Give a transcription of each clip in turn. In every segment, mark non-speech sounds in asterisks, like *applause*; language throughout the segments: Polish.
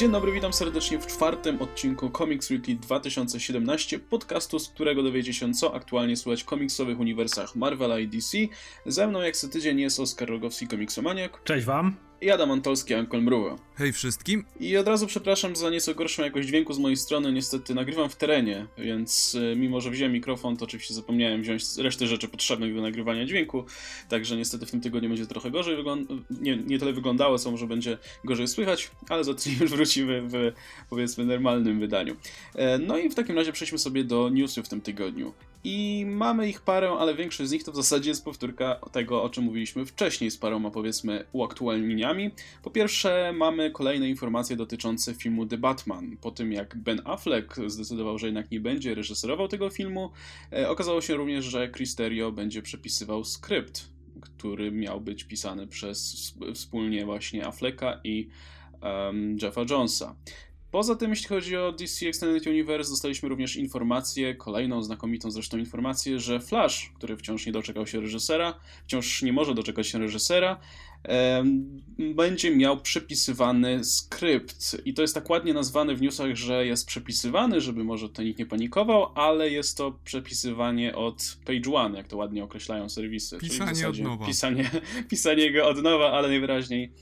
Dzień dobry, witam serdecznie w czwartym odcinku Comics Weekly 2017, podcastu, z którego dowiecie się, co aktualnie słychać w komiksowych uniwersach Marvela i DC. Ze mną jak co tydzień jest Oskar Rogowski, komiksomaniak. Cześć wam i Adam Antolski, Ankol Mruwa. Hej wszystkim. I od razu przepraszam za nieco gorszą jakość dźwięku z mojej strony, niestety nagrywam w terenie, więc e, mimo, że wziąłem mikrofon, to oczywiście zapomniałem wziąć resztę rzeczy potrzebnych do nagrywania dźwięku, także niestety w tym tygodniu będzie trochę gorzej nie, nie tyle wyglądało, co może będzie gorzej słychać, ale za tydzień *laughs* już wrócimy w powiedzmy normalnym wydaniu. E, no i w takim razie przejdźmy sobie do newsów w tym tygodniu. I mamy ich parę, ale większość z nich to w zasadzie jest powtórka tego, o czym mówiliśmy wcześniej z paroma, powiedzmy, uaktualnieniami. Po pierwsze, mamy kolejne informacje dotyczące filmu The Batman. Po tym, jak Ben Affleck zdecydował, że jednak nie będzie reżyserował tego filmu, e, okazało się również, że Chris Terrio będzie przepisywał skrypt, który miał być pisany przez wspólnie właśnie Afflecka i um, Jeffa Jonesa. Poza tym, jeśli chodzi o DC Extended Universe, dostaliśmy również informację, kolejną znakomitą zresztą informację, że Flash, który wciąż nie doczekał się reżysera, wciąż nie może doczekać się reżysera, będzie miał przepisywany skrypt. I to jest tak ładnie nazwane w newsach, że jest przepisywany, żeby może to nikt nie panikował, ale jest to przepisywanie od page one, jak to ładnie określają serwisy. Pisanie od nowa. Pisanie, *laughs* pisanie go od nowa, ale najwyraźniej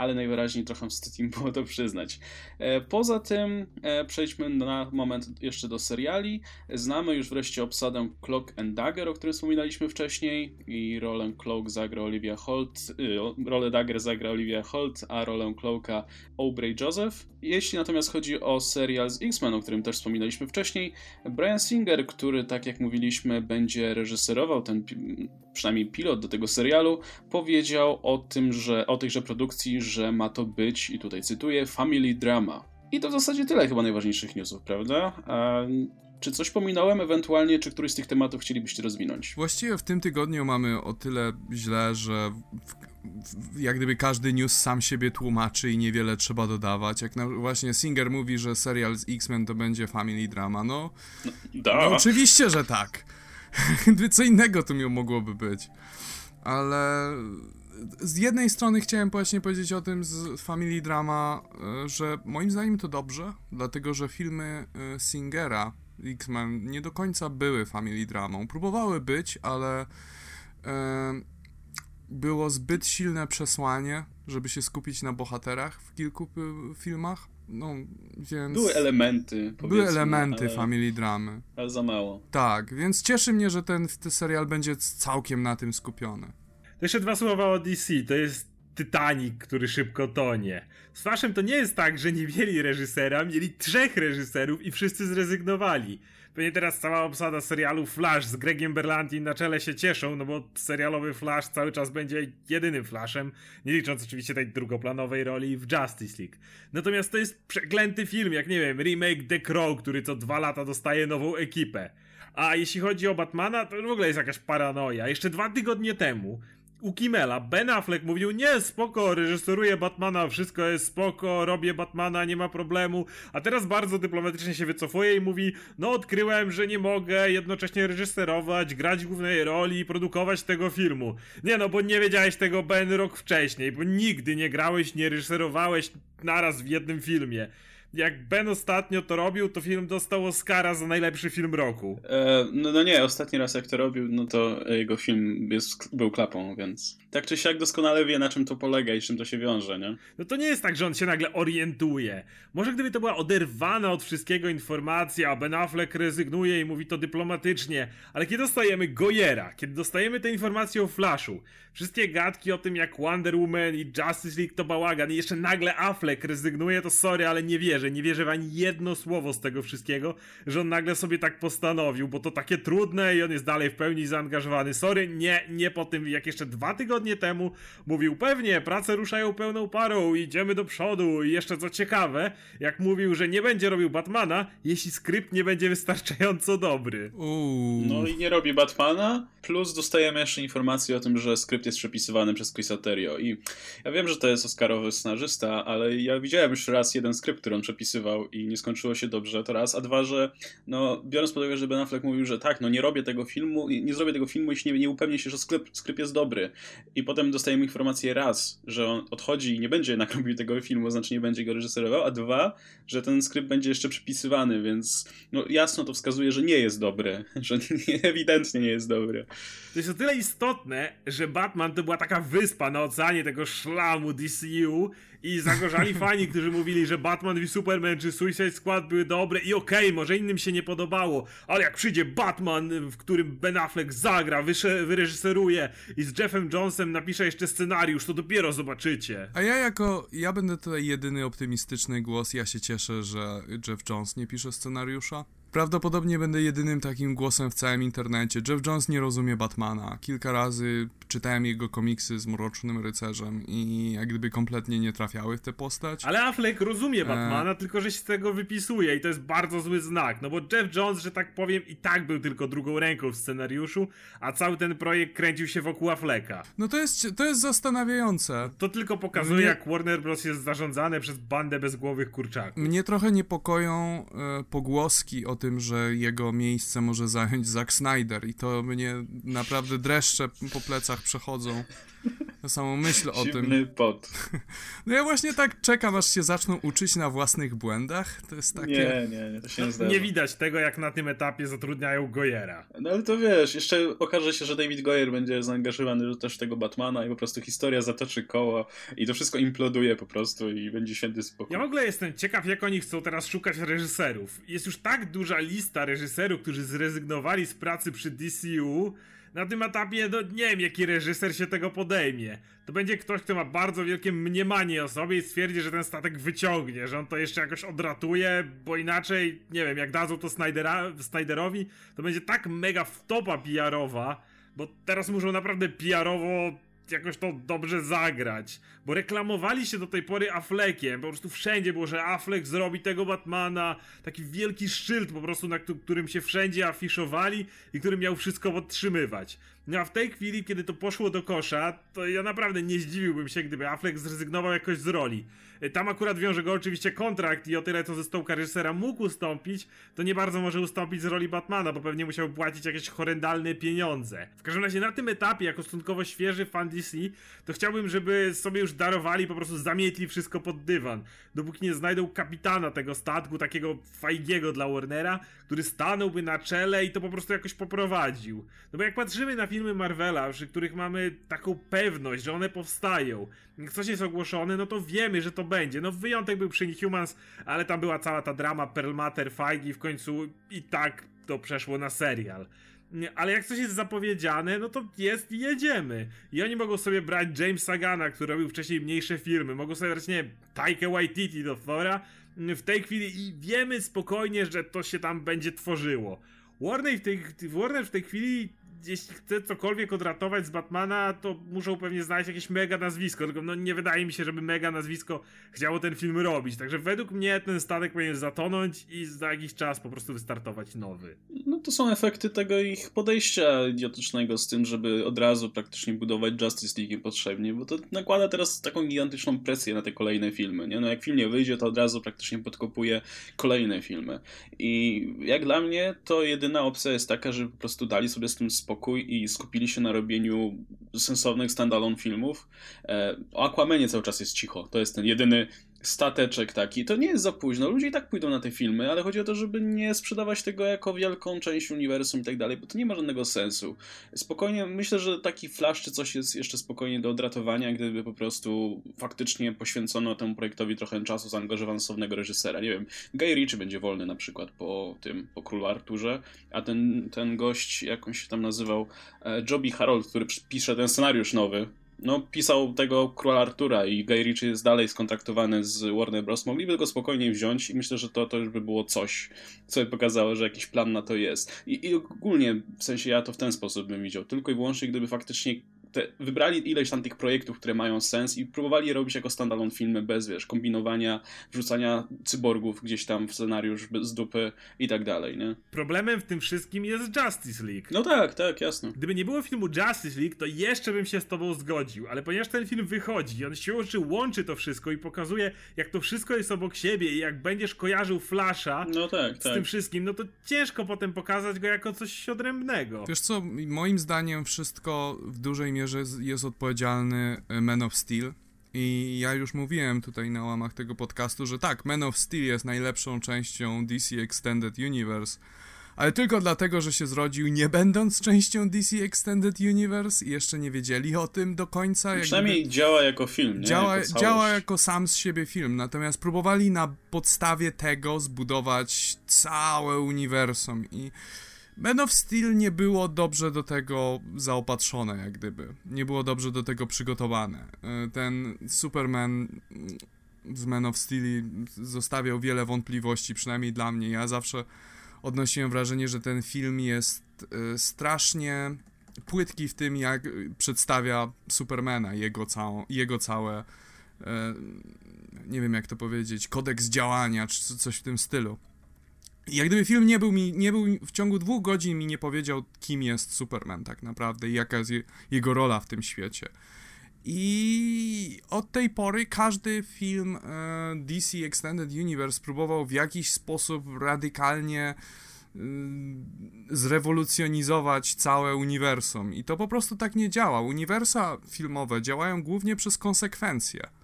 ale najwyraźniej trochę wstyd im było to przyznać. E, poza tym e, przejdźmy na moment jeszcze do seriali. Znamy już wreszcie obsadę Cloak and Dagger, o którym wspominaliśmy wcześniej i rolę Cloak zagra Olivia Holt, y, rolę Dagger zagra Olivia Holt, a rolę Cloaka Aubrey Joseph. Jeśli natomiast chodzi o serial z X-Men, o którym też wspominaliśmy wcześniej, Brian Singer, który tak jak mówiliśmy będzie reżyserował ten przynajmniej pilot do tego serialu, powiedział o tym, że o tejże produkcji, że ma to być, i tutaj cytuję, family drama. I to w zasadzie tyle chyba najważniejszych newsów, prawda? A czy coś pominąłem ewentualnie, czy któryś z tych tematów chcielibyście rozwinąć? Właściwie w tym tygodniu mamy o tyle źle, że w, jak gdyby każdy news sam siebie tłumaczy i niewiele trzeba dodawać. Jak na, właśnie Singer mówi, że serial z X-Men to będzie family drama, no, no, no oczywiście, że tak. *laughs* Co innego tu mogłoby być. Ale z jednej strony chciałem właśnie powiedzieć o tym z Family Drama, e, że moim zdaniem to dobrze, dlatego że filmy e, Singera X-Men nie do końca były Family Dramą. Próbowały być, ale e, było zbyt silne przesłanie, żeby się skupić na bohaterach w kilku filmach. No, więc... Były elementy, Były elementy ale... family dramy. Ale za mało. Tak, więc cieszy mnie, że ten, ten serial będzie całkiem na tym skupiony. To jeszcze dwa słowa o DC. To jest Titanic, który szybko tonie. Z Flashem to nie jest tak, że nie mieli reżysera, mieli trzech reżyserów i wszyscy zrezygnowali. Pewnie teraz cała obsada serialu Flash z Gregiem Berlanti na czele się cieszą, no bo serialowy Flash cały czas będzie jedynym Flashem, nie licząc oczywiście tej drugoplanowej roli w Justice League. Natomiast to jest przeklęty film, jak nie wiem, remake The Crow, który co dwa lata dostaje nową ekipę. A jeśli chodzi o Batmana, to w ogóle jest jakaś paranoja. Jeszcze dwa tygodnie temu u Kimela Ben Affleck mówił, nie, spoko, reżyseruję Batmana, wszystko jest spoko, robię Batmana, nie ma problemu, a teraz bardzo dyplomatycznie się wycofuje i mówi, no odkryłem, że nie mogę jednocześnie reżyserować, grać głównej roli i produkować tego filmu. Nie no, bo nie wiedziałeś tego Ben rok wcześniej, bo nigdy nie grałeś, nie reżyserowałeś naraz w jednym filmie jak Ben ostatnio to robił, to film dostał Oscara za najlepszy film roku. E, no, no nie, ostatni raz jak to robił, no to jego film jest, był klapą, więc tak czy siak doskonale wie, na czym to polega i czym to się wiąże, nie? No to nie jest tak, że on się nagle orientuje. Może gdyby to była oderwana od wszystkiego informacja, a Ben Affleck rezygnuje i mówi to dyplomatycznie, ale kiedy dostajemy Gojera, kiedy dostajemy te informacje o Flashu, wszystkie gadki o tym jak Wonder Woman i Justice League to bałagan i jeszcze nagle Affleck rezygnuje, to sorry, ale nie wierzę, nie wierzę w ani jedno słowo z tego wszystkiego, że on nagle sobie tak postanowił, bo to takie trudne i on jest dalej w pełni zaangażowany. Sorry, nie, nie po tym, jak jeszcze dwa tygodnie temu mówił pewnie, prace ruszają pełną parą, idziemy do przodu i jeszcze co ciekawe, jak mówił, że nie będzie robił Batmana, jeśli skrypt nie będzie wystarczająco dobry. Uuu. No i nie robi Batmana, plus dostajemy jeszcze informację o tym, że skrypt jest przepisywany przez Chrisa Terrio i ja wiem, że to jest Oscarowy scenarzysta, ale ja widziałem już raz jeden skrypt, który on przepisywał i nie skończyło się dobrze, to raz, a dwa, że no, biorąc pod uwagę, że Ben Affleck mówił, że tak, no nie robię tego filmu, nie zrobię tego filmu, jeśli nie, nie upewnię się, że skrypt, skrypt jest dobry. I potem dostajemy informację raz, że on odchodzi i nie będzie jednak *laughs* robił tego filmu, znaczy nie będzie go reżyserował, a dwa, że ten skrypt będzie jeszcze przepisywany, więc no jasno to wskazuje, że nie jest dobry, *laughs* że nie, ewidentnie nie jest dobry. To jest o tyle istotne, że Batman to była taka wyspa na oceanie tego szlamu DCU i zagorzali *laughs* fani, którzy mówili, że Batman v Superman czy Suicide Squad były dobre i okej, okay, może innym się nie podobało, ale jak przyjdzie Batman, w którym Ben Affleck zagra, wyreżyseruje i z Jeffem Jonesem napisze jeszcze scenariusz, to dopiero zobaczycie. A ja jako, ja będę tutaj jedyny optymistyczny głos, ja się cieszę, że Jeff Jones nie pisze scenariusza. Prawdopodobnie będę jedynym takim głosem w całym internecie. Jeff Jones nie rozumie Batmana. Kilka razy czytałem jego komiksy z Mrocznym Rycerzem i jak gdyby kompletnie nie trafiały w tę postać. Ale Affleck rozumie e, Batmana, e... tylko że się z tego wypisuje i to jest bardzo zły znak, no bo Jeff Jones, że tak powiem, i tak był tylko drugą ręką w scenariuszu, a cały ten projekt kręcił się wokół Afflecka. No to jest, to jest zastanawiające. To tylko pokazuje, jak Warner Bros. jest zarządzane przez bandę bezgłowych kurczaków. Mnie trochę niepokoją e, pogłoski o tym, że jego miejsce może zająć Zack Snyder i to mnie naprawdę dreszcze po plecach przechodzą. Na samą myśl o tym. pot. *laughs* No ja właśnie tak czekam, aż się zaczną uczyć na własnych błędach. To jest takie... Nie, nie, nie, to się nie zdarza. Nie widać tego, jak na tym etapie zatrudniają Goyera. No ale to wiesz, jeszcze okaże się, że David Goyer będzie zaangażowany też w tego Batmana i po prostu historia zatoczy koło i to wszystko imploduje po prostu i będzie święty spokój. Ja w ogóle jestem ciekaw, jak oni chcą teraz szukać reżyserów. Jest już tak duża lista reżyserów, którzy zrezygnowali z pracy przy DCU, na tym etapie, no nie wiem, jaki reżyser się tego podejmie. To będzie ktoś, kto ma bardzo wielkie mniemanie o sobie i stwierdzi, że ten statek wyciągnie, że on to jeszcze jakoś odratuje, bo inaczej, nie wiem, jak dadzą to Snydera, Snyderowi, to będzie tak mega wtopa PR-owa, bo teraz muszą naprawdę PR-owo jakoś to dobrze zagrać. Bo reklamowali się do tej pory Affleckiem. Po prostu wszędzie było, że Affleck zrobi tego Batmana. Taki wielki szyld po prostu, na którym się wszędzie afiszowali i który miał wszystko podtrzymywać. No a w tej chwili, kiedy to poszło do kosza, to ja naprawdę nie zdziwiłbym się, gdyby Affleck zrezygnował jakoś z roli. Tam akurat wiąże go oczywiście kontrakt i o tyle co ze stołka reżysera mógł ustąpić, to nie bardzo może ustąpić z roli Batmana, bo pewnie musiał płacić jakieś horrendalne pieniądze. W każdym razie na tym etapie, jako stosunkowo świeży fan DC, to chciałbym, żeby sobie już darowali, po prostu zamietli wszystko pod dywan. Dopóki nie znajdą kapitana tego statku, takiego fajgiego dla Warnera, który stanąłby na czele i to po prostu jakoś poprowadził. No bo jak patrzymy na filmy Marvela, przy których mamy taką pewność, że one powstają, jak coś jest ogłoszone, no to wiemy, że to będzie. No wyjątek był przy Inhumans, ale tam była cała ta drama Pearl Matter, Feige w końcu i tak to przeszło na serial. Ale jak coś jest zapowiedziane, no to jest i jedziemy. I oni mogą sobie brać Jamesa Gana, który robił wcześniej mniejsze filmy, mogą sobie brać, nie Taika Waititi do Thora w tej chwili i wiemy spokojnie, że to się tam będzie tworzyło. Warner w tej, Warner w tej chwili jeśli chce cokolwiek odratować z Batmana, to muszą pewnie znaleźć jakieś mega nazwisko, tylko no nie wydaje mi się, żeby mega nazwisko chciało ten film robić. Także według mnie ten statek powinien zatonąć i za jakiś czas po prostu wystartować nowy. No to są efekty tego ich podejścia idiotycznego z tym, żeby od razu praktycznie budować Justice League potrzebnie, bo to nakłada teraz taką gigantyczną presję na te kolejne filmy, nie? No jak film nie wyjdzie, to od razu praktycznie podkopuje kolejne filmy. I jak dla mnie, to jedyna opcja jest taka, że po prostu dali sobie z tym spokój spokój i skupili się na robieniu sensownych standalone filmów. E, o Aquamanie cały czas jest cicho. To jest ten jedyny stateczek taki. To nie jest za późno. Ludzie i tak pójdą na te filmy, ale chodzi o to, żeby nie sprzedawać tego jako wielką część uniwersum i tak dalej, bo to nie ma żadnego sensu. Spokojnie, myślę, że taki flash czy coś jest jeszcze spokojnie do odratowania, gdyby po prostu faktycznie poświęcono temu projektowi trochę czasu, zaangażowano słownego reżysera. Nie wiem, Guy Ritchie będzie wolny na przykład po tym, po Królu Arturze, a ten, ten gość, jak on się tam nazywał, e, Joby Harold, który pisze ten scenariusz nowy, no, pisał tego Króla Artura i Guy Ritchie jest dalej skontaktowany z Warner Bros. Mogliby go spokojnie wziąć i myślę, że to, to już by było coś, co by pokazało, że jakiś plan na to jest. I, I ogólnie, w sensie ja to w ten sposób bym widział, tylko i wyłącznie gdyby faktycznie te, wybrali ileś tam tych projektów, które mają sens i próbowali je robić jako standalone filmy bez, wiesz, kombinowania, wrzucania cyborgów gdzieś tam w scenariusz z dupy i tak dalej, nie? Problemem w tym wszystkim jest Justice League. No tak, tak, jasne. Gdyby nie było filmu Justice League, to jeszcze bym się z tobą zgodził, ale ponieważ ten film wychodzi, on się łączy, łączy to wszystko i pokazuje, jak to wszystko jest obok siebie i jak będziesz kojarzył Flasha no tak, z tak. tym wszystkim, no to ciężko potem pokazać go jako coś odrębnego. Wiesz co, moim zdaniem wszystko w dużej mierze jest odpowiedzialny e, Man of Steel. I ja już mówiłem tutaj na łamach tego podcastu, że tak, Man of Steel jest najlepszą częścią DC Extended Universe, ale tylko dlatego, że się zrodził nie będąc częścią DC Extended Universe i jeszcze nie wiedzieli o tym do końca. Przynajmniej jakby... działa jako film, nie? Działa jako, działa jako sam z siebie film, natomiast próbowali na podstawie tego zbudować całe uniwersum i Man of Steel nie było dobrze do tego zaopatrzone, jak gdyby. Nie było dobrze do tego przygotowane. E, ten Superman z Man of Steel zostawiał wiele wątpliwości, przynajmniej dla mnie. Ja zawsze odnosiłem wrażenie, że ten film jest e, strasznie płytki w tym, jak przedstawia Supermana, jego, całą, jego całe, e, nie wiem jak to powiedzieć, kodeks działania, czy coś w tym stylu. Jak gdyby film nie był mi, nie był w ciągu dwóch godzin mi nie powiedział, kim jest Superman tak naprawdę i jaka jest je, jego rola w tym świecie. I od tej pory każdy film e, DC Extended Universe próbował w jakiś sposób radykalnie e, zrewolucjonizować całe uniwersum. I to po prostu tak nie działa. Uniwersa filmowe działają głównie przez konsekwencje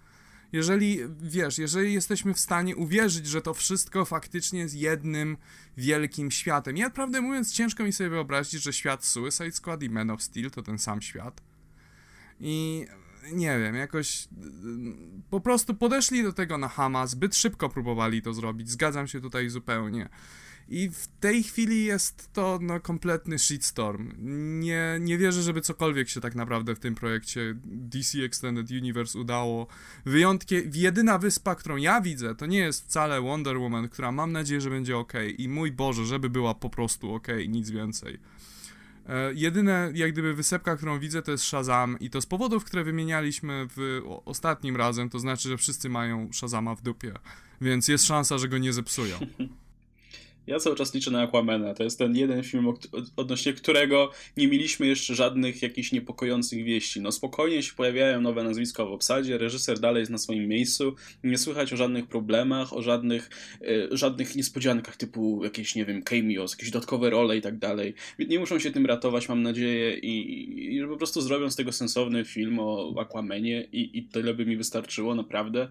jeżeli, wiesz, jeżeli jesteśmy w stanie uwierzyć, że to wszystko faktycznie jest jednym wielkim światem. Ja, prawdę mówiąc, ciężko mi sobie wyobrazić, że świat Suicide Squad i Man of Steel to ten sam świat. I nie wiem, jakoś po prostu podeszli do tego na Hama, zbyt szybko próbowali to zrobić, zgadzam się tutaj zupełnie. I w tej chwili jest to no, kompletny shitstorm. Nie, nie wierzę, żeby cokolwiek się tak naprawdę w tym projekcie DC Extended Universe udało. Wyjątkiem, jedyna wyspa, którą ja widzę, to nie jest wcale Wonder Woman, która mam nadzieję, że będzie ok. I mój Boże, żeby była po prostu ok, nic więcej. E, jedyne, jak gdyby, wysepka, którą widzę, to jest Shazam i to z powodów, które wymienialiśmy w ostatnim razem, to znaczy, że wszyscy mają Shazama w dupie, więc jest szansa, że go nie zepsują. *laughs* Ja cały czas liczę na Aquamana. To jest ten jeden film, odnośnie którego nie mieliśmy jeszcze żadnych jakichś niepokojących wieści. No spokojnie się pojawiają nowe nazwiska w obsadzie, reżyser dalej jest na swoim miejscu, nie słychać o żadnych problemach, o żadnych, e, żadnych niespodziankach typu jakieś, nie wiem, cameos, jakieś dodatkowe role i tak dalej. Nie muszą się tym ratować, mam nadzieję, i, i po prostu zrobią z tego sensowny film o Aquamanie i, i tyle by mi wystarczyło, naprawdę.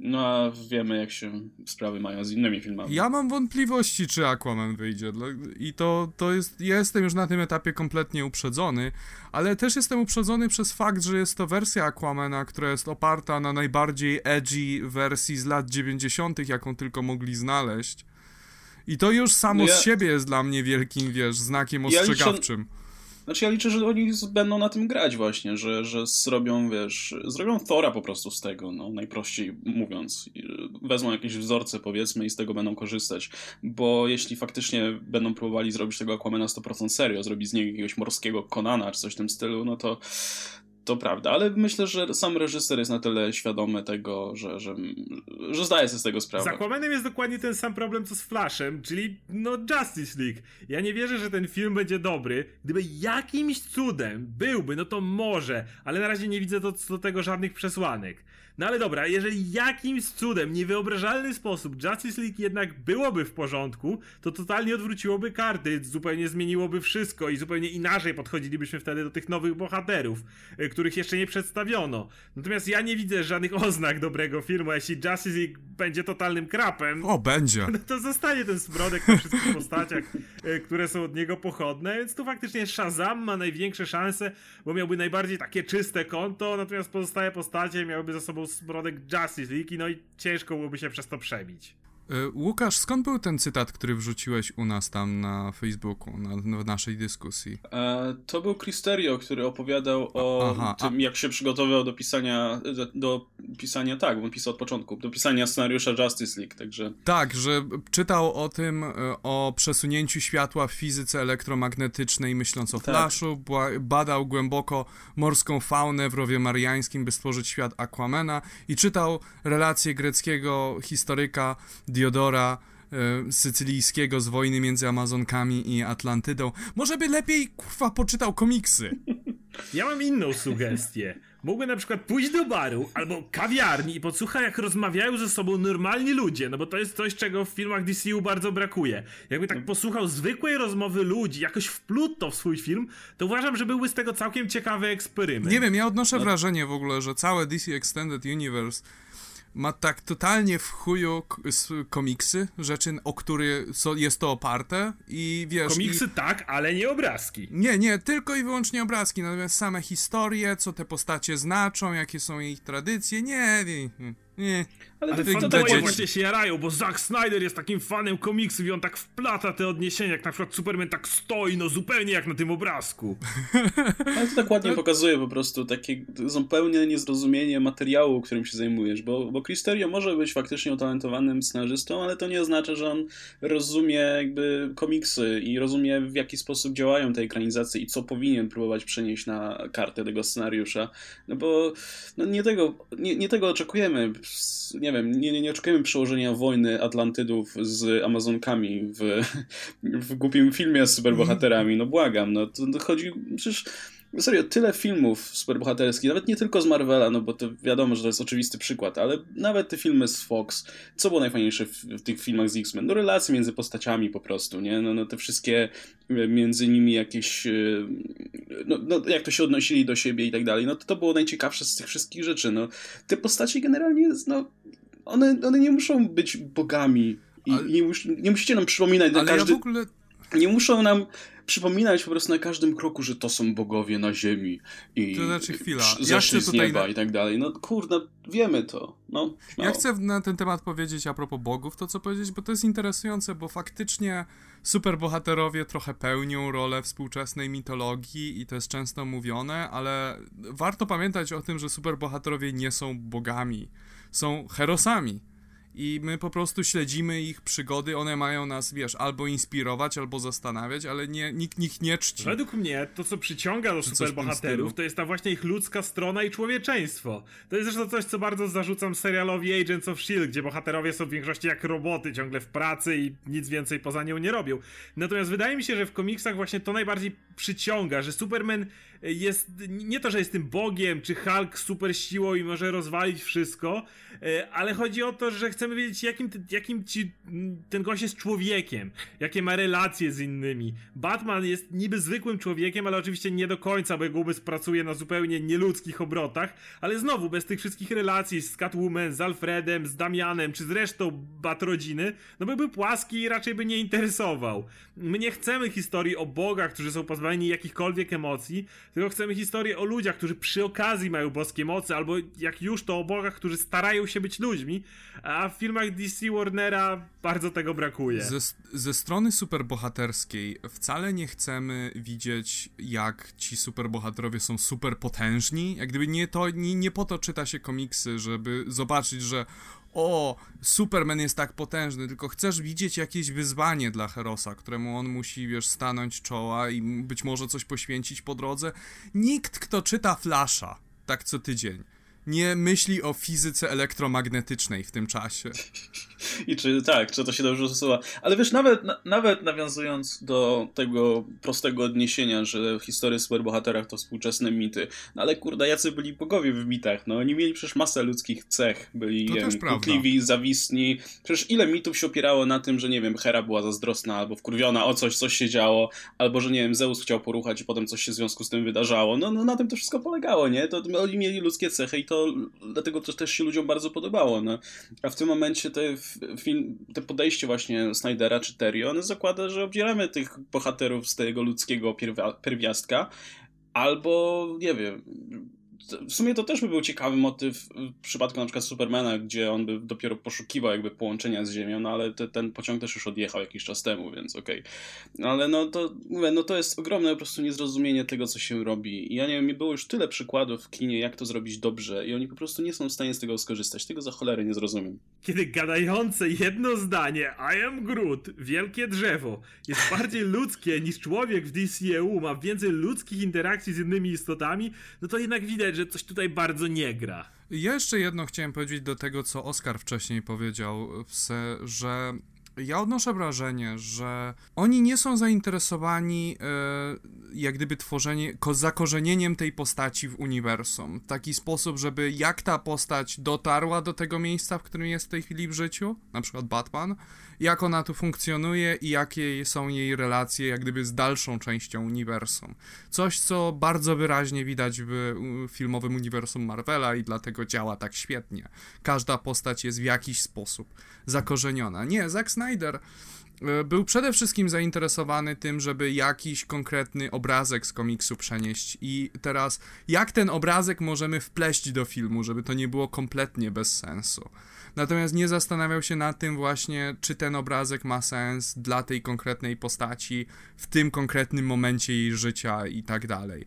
No a wiemy, jak się sprawy mają z innymi filmami. Ja mam wątpliwości, czy Aquaman wyjdzie. I to, to jest. Ja jestem już na tym etapie kompletnie uprzedzony, ale też jestem uprzedzony przez fakt, że jest to wersja Aquamana, która jest oparta na najbardziej edgy wersji z lat 90., jaką tylko mogli znaleźć. I to już samo no ja... z siebie jest dla mnie wielkim, wiesz, znakiem ostrzegawczym. Ja znaczy ja liczę, że oni będą na tym grać właśnie, że, że zrobią, wiesz, zrobią Thora po prostu z tego, no, najprościej mówiąc. Wezmą jakieś wzorce, powiedzmy, i z tego będą korzystać. Bo jeśli faktycznie będą próbowali zrobić tego Aquamana 100% serio, zrobić z niego jakiegoś morskiego Konana, czy coś w tym stylu, no to to prawda, ale myślę, że sam reżyser jest na tyle świadomy tego, że, że, że zdaje sobie z tego sprawę. Z Aquamanem jest dokładnie ten sam problem co z Flashem, czyli no Justice League. Ja nie wierzę, że ten film będzie dobry. Gdyby jakimś cudem byłby, no to może, ale na razie nie widzę do, do tego żadnych przesłanek. No ale dobra, jeżeli jakimś cudem, niewyobrażalny sposób Justice League jednak byłoby w porządku, to totalnie odwróciłoby karty, zupełnie zmieniłoby wszystko i zupełnie inaczej podchodzilibyśmy wtedy do tych nowych bohaterów, y, których jeszcze nie przedstawiono. Natomiast ja nie widzę żadnych oznak dobrego filmu, jeśli Justice League będzie totalnym krapem... O, będzie! No *laughs* to zostanie ten smrodek na wszystkich postaciach, y, które są od niego pochodne, więc tu faktycznie Shazam ma największe szanse, bo miałby najbardziej takie czyste konto, natomiast pozostałe postacie miałyby za sobą Brodek Justice League, no i ciężko byłoby się przez to przebić. E, Łukasz, skąd był ten cytat, który wrzuciłeś u nas tam na Facebooku, na, naszej dyskusji? E, to był Cristerio, który opowiadał o Aha, tym, a... jak się przygotowywał do pisania, do pisania, tak, bo on pisał od początku, do pisania scenariusza Justice League, także... Tak, że czytał o tym, o przesunięciu światła w fizyce elektromagnetycznej, myśląc o tak. Flashu, badał głęboko morską faunę w rowie mariańskim, by stworzyć świat Aquamena i czytał relacje greckiego historyka Diodora e, sycylijskiego z wojny między Amazonkami i Atlantydą. Może by lepiej, kurwa, poczytał komiksy. Ja mam inną sugestię. Mógłby na przykład pójść do baru albo kawiarni i podsłuchać, jak rozmawiają ze sobą normalni ludzie, no bo to jest coś, czego w filmach DCU bardzo brakuje. Jakby tak posłuchał zwykłej rozmowy ludzi, jakoś wplótł to w swój film, to uważam, że byłby z tego całkiem ciekawy eksperyment. Nie wiem, ja odnoszę no. wrażenie w ogóle, że całe DC Extended Universe ma tak totalnie w chuju komiksy, rzeczy, o które jest to oparte i wiesz... Komiksy i... tak, ale nie obrazki. Nie, nie, tylko i wyłącznie obrazki, natomiast same historie, co te postacie znaczą, jakie są ich tradycje, nie, nie, nie. Ale, Ale fanboye właśnie się jarają, bo Zack Snyder jest takim fanem komiksów i on tak wplata te odniesienia, jak na przykład Superman tak stoi, no zupełnie jak na tym obrazku. *laughs* Ale to tak ładnie pokazuje po prostu takie zupełnie niezrozumienie materiału, którym się zajmujesz, bo, bo Cristerio może być faktycznie utalentowanym scenarzystą, ale to nie oznacza, że on rozumie jakby komiksy i rozumie w jaki sposób działają te ekranizacje i co powinien próbować przenieść na kartę tego scenariusza, no bo no nie, tego, nie, nie tego oczekujemy, nie nie wiem, nie, nie oczekujemy przełożenia wojny Atlantydów z Amazonkami w, *laughs* w głupim filmie z superbohaterami, no błagam, no to chodzi, przecież serio, tyle filmów superbohaterskich, nawet nie tylko z Marvela, no bo to wiadomo, że to jest oczywisty przykład, ale nawet te filmy z Fox, co było najfajniejsze w, w tych filmach z X-Men? No relacje między postaciami po prostu, nie? No, no te wszystkie e, między nimi jakieś, e, no, no jak to się odnosili do siebie i tak dalej, no to to było najciekawsze z tych wszystkich rzeczy, no. Te postacie generalnie, no one, one nie muszą być bogami i ale, nie, mus, nie musicie nam przypominać na każdy... Ja ogóle... Nie muszą nam przypominać po prostu na każdym kroku, że to są bogowie na ziemi i to znaczy chwila. zeszli ja z nieba na... i tak dalej. No kurde, wiemy to. No, Ja chcę na ten temat powiedzieć a propos bogów, to co powiedzieć, bo to jest interesujące, bo faktycznie superbohaterowie trochę pełnią rolę współczesnej mitologii i to jest często mówione, ale warto pamiętać o tym, że superbohaterowie nie są bogami są herosami. I my po prostu śledzimy ich przygody, one mają nas, wiesz, albo inspirować, albo zastanawiać, ale nie, nikt nikt nie czci. Według mnie to, co przyciąga do superbohaterów, to jest ta właśnie ich ludzka strona i człowieczeństwo. To jest zresztą coś, co bardzo zarzucam serialowi Agents of S.H.I.E.L.D., gdzie bohaterowie są w większości jak roboty, ciągle w pracy i nic więcej poza nią nie robią. Natomiast wydaje mi się, że w komiksach właśnie to najbardziej przyciąga, że Superman jest, nie to, że jest tym bogiem, czy Hulk super siłą i może rozwalić wszystko, e, ale chodzi o to, że chcemy wiedzieć, jakim, jakim ci, ten gość jest człowiekiem, jakie ma relacje z innymi. Batman jest niby zwykłym człowiekiem, ale oczywiście nie do końca, bo jego umysł pracuje na zupełnie nieludzkich obrotach, ale znowu, bez tych wszystkich relacji z Catwoman, z Alfredem, z Damianem, czy z resztą Batrodziny, no byłby płaski i raczej by nie interesował. My nie chcemy historii o bogach, którzy są pozbawieni jakichkolwiek emocji, tylko chcemy historię o ludziach, którzy przy okazji mają boskie mocy, albo jak już to o bogach, którzy starają się być ludźmi, a w filmach DC Warnera bardzo tego brakuje. Ze, ze strony superbohaterskiej wcale nie chcemy widzieć, jak ci superbohaterowie są super potężni. Jak gdyby nie, to, nie, nie po to czyta się komiksy, żeby zobaczyć, że o, Superman jest tak potężny, tylko chcesz widzieć jakieś wyzwanie dla Herosa, któremu on musi, wiesz, stanąć czoła i być może coś poświęcić po drodze. Nikt, kto czyta Flasha, tak co tydzień, nie myśli o fizyce elektromagnetycznej w tym czasie. *laughs* I czy tak, czy to się dobrze usuwa. Ale wiesz, nawet, na, nawet nawiązując do tego prostego odniesienia, że historie superbohaterach to współczesne mity, no ale kurde, jacy byli bogowie w mitach? No oni mieli przecież masę ludzkich cech, byli kłótliwi, zawisni. Przecież ile mitów się opierało na tym, że nie wiem, Hera była zazdrosna albo wkurwiona o coś, coś się działo, albo że nie wiem, Zeus chciał poruchać i potem coś się w związku z tym wydarzało. No, no na tym to wszystko polegało, nie? To oni mieli ludzkie cechy i to dlatego to też się ludziom bardzo podobało. No. A w tym momencie te, film, te podejście właśnie Snydera czy Terry, one zakłada, że obdzieramy tych bohaterów z tego ludzkiego pierwiastka, albo nie wiem, w sumie to też by był ciekawy motyw w przypadku na przykład Supermana, gdzie on by dopiero poszukiwał jakby połączenia z Ziemią, no ale te, ten pociąg też już odjechał jakiś czas temu, więc okej. Okay. Ale no to, mówię, no to jest ogromne po prostu niezrozumienie tego, co się robi. I ja nie wiem, mi było już tyle przykładów w kinie, jak to zrobić dobrze i oni po prostu nie są w stanie z tego skorzystać. Tego za cholerę nie zrozumiem. Kiedy gadające jedno zdanie I am Groot, wielkie drzewo, jest bardziej *laughs* ludzkie niż człowiek w DCEU, ma więcej ludzkich interakcji z innymi istotami, no to jednak widać, że coś tutaj bardzo nie gra. Ja jeszcze jedno chciałem powiedzieć do tego, co Oskar wcześniej powiedział, że ja odnoszę wrażenie, że oni nie są zainteresowani e, jak gdyby tworzenie, zakorzenieniem tej postaci w uniwersum. W taki sposób, żeby jak ta postać dotarła do tego miejsca, w którym jest w tej chwili w życiu, na przykład Batman, jak ona tu funkcjonuje i jakie są jej relacje jak gdyby z dalszą częścią uniwersum. Coś, co bardzo wyraźnie widać w filmowym uniwersum Marvela i dlatego działa tak świetnie. Każda postać jest w jakiś sposób zakorzeniona. Nie, Zack e, był przede wszystkim zainteresowany tym, żeby jakiś konkretny obrazek z komiksu przenieść i teraz jak ten obrazek możemy wpleść do filmu, żeby to nie było kompletnie bez sensu. Natomiast nie zastanawiał się nad tym właśnie, czy ten obrazek ma sens dla tej konkretnej postaci w tym konkretnym momencie jej życia i tak dalej.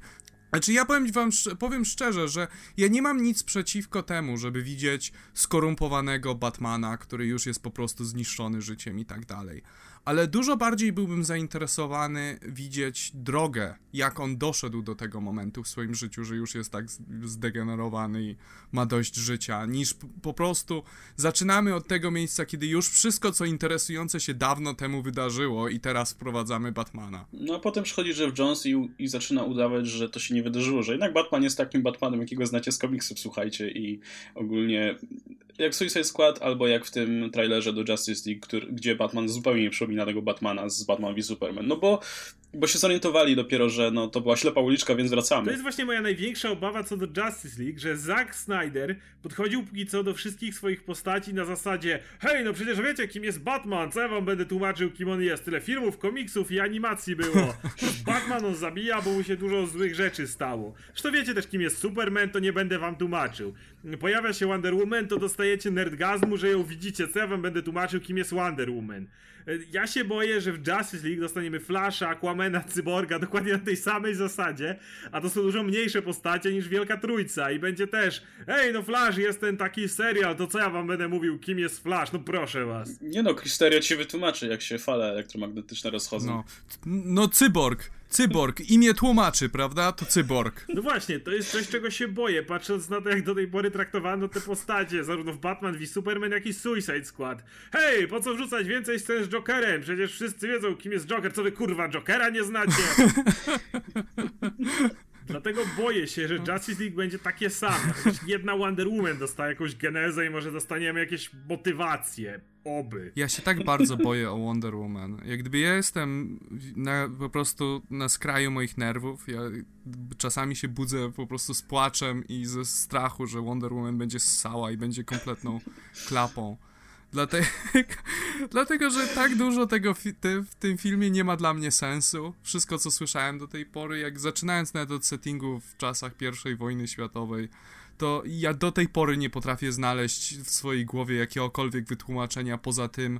Znaczy, ja powiem wam, powiem szczerze, że ja nie mam nic przeciwko temu, żeby widzieć skorumpowanego Batmana, który już jest po prostu zniszczony życiem i tak dalej ale dużo bardziej byłbym zainteresowany widzieć drogę, jak on doszedł do tego momentu w swoim życiu, że już jest tak zdegenerowany i ma dość życia, niż po prostu zaczynamy od tego miejsca, kiedy już wszystko, co interesujące się dawno temu wydarzyło i teraz wprowadzamy Batmana. No a potem przychodzi Jeff Jones i, i zaczyna udawać, że to się nie wydarzyło, że jednak Batman jest takim Batmanem, jakiego znacie z komiksów, słuchajcie, i ogólnie jak Suicide Squad, albo jak w tym trailerze do Justice League, który, gdzie Batman zupełnie nie przypomina tego Batmana z Batman v Superman. No bo, bo się zorientowali dopiero, że no, to była ślepa uliczka, więc wracamy. To jest właśnie moja największa obawa co do Justice League, że Zack Snyder podchodził póki co do wszystkich swoich postaci na zasadzie hej, no przecież wiecie kim jest Batman, co ja wam będę tłumaczył kim on jest. Tyle filmów, komiksów i animacji było. *laughs* Batman on zabija, bo mu się dużo złych rzeczy stało. Zresztą wiecie też kim jest Superman, to nie będę wam tłumaczył. Pojawia się Wonder Woman, to dostajecie nerdgazmu, że ją widzicie. Co ja wam będę tłumaczył, kim jest Wonder Woman. Ja się boję, że w Justice League dostaniemy Flasha, Aquamana, Cyborga dokładnie na tej samej zasadzie, a to są dużo mniejsze postacie niż Wielka Trójca i będzie też ej, no Flash jest ten taki serial, to co ja wam będę mówił, kim jest Flash? No proszę was. Nie no, Krysteria ci wytłumaczy, jak się fale elektromagnetyczne rozchodzą. No, no Cyborg. Cyborg, imię tłumaczy, prawda? To cyborg. No właśnie, to jest coś, czego się boję, patrząc na to, jak do tej pory traktowano te postacie, zarówno w Batman v Superman, jak i Suicide Squad. Hej, po co wrzucać więcej scen z Jokerem? Przecież wszyscy wiedzą, kim jest Joker. Co wy, kurwa, Jokera nie znacie? *laughs* Dlatego boję się, że Justice League będzie takie same. Jedna Wonder Woman dostaje jakąś genezę i może dostaniemy jakieś motywacje. Oby. Ja się tak bardzo boję o Wonder Woman. Jak gdyby ja jestem na, po prostu na skraju moich nerwów. Ja czasami się budzę po prostu z płaczem i ze strachu, że Wonder Woman będzie ssała i będzie kompletną klapą. Dlatego, *laughs* dlatego, że tak dużo tego fi te, w tym filmie nie ma dla mnie sensu. Wszystko, co słyszałem do tej pory, jak zaczynając nawet od settingu w czasach I wojny światowej, to ja do tej pory nie potrafię znaleźć w swojej głowie jakiegokolwiek wytłumaczenia poza tym,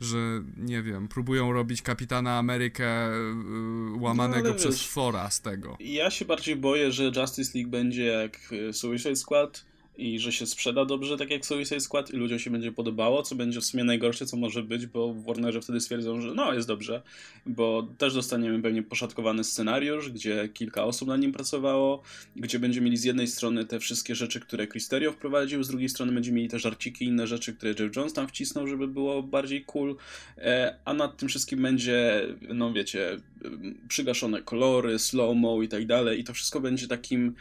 że nie wiem, próbują robić kapitana Amerykę yy, łamanego no, przez Fora z tego. Ja się bardziej boję, że Justice League będzie jak y, Suicide Squad i że się sprzeda dobrze, tak jak Suicide Squad i ludziom się będzie podobało, co będzie w sumie najgorsze, co może być, bo w Warnerze wtedy stwierdzą, że no, jest dobrze, bo też dostaniemy pewnie poszatkowany scenariusz, gdzie kilka osób na nim pracowało, gdzie będziemy mieli z jednej strony te wszystkie rzeczy, które Cristerio wprowadził, z drugiej strony będziemy mieli te żarciki i inne rzeczy, które Jeff Jones tam wcisnął, żeby było bardziej cool, e, a nad tym wszystkim będzie, no wiecie, przygaszone kolory, slow-mo i tak dalej i to wszystko będzie takim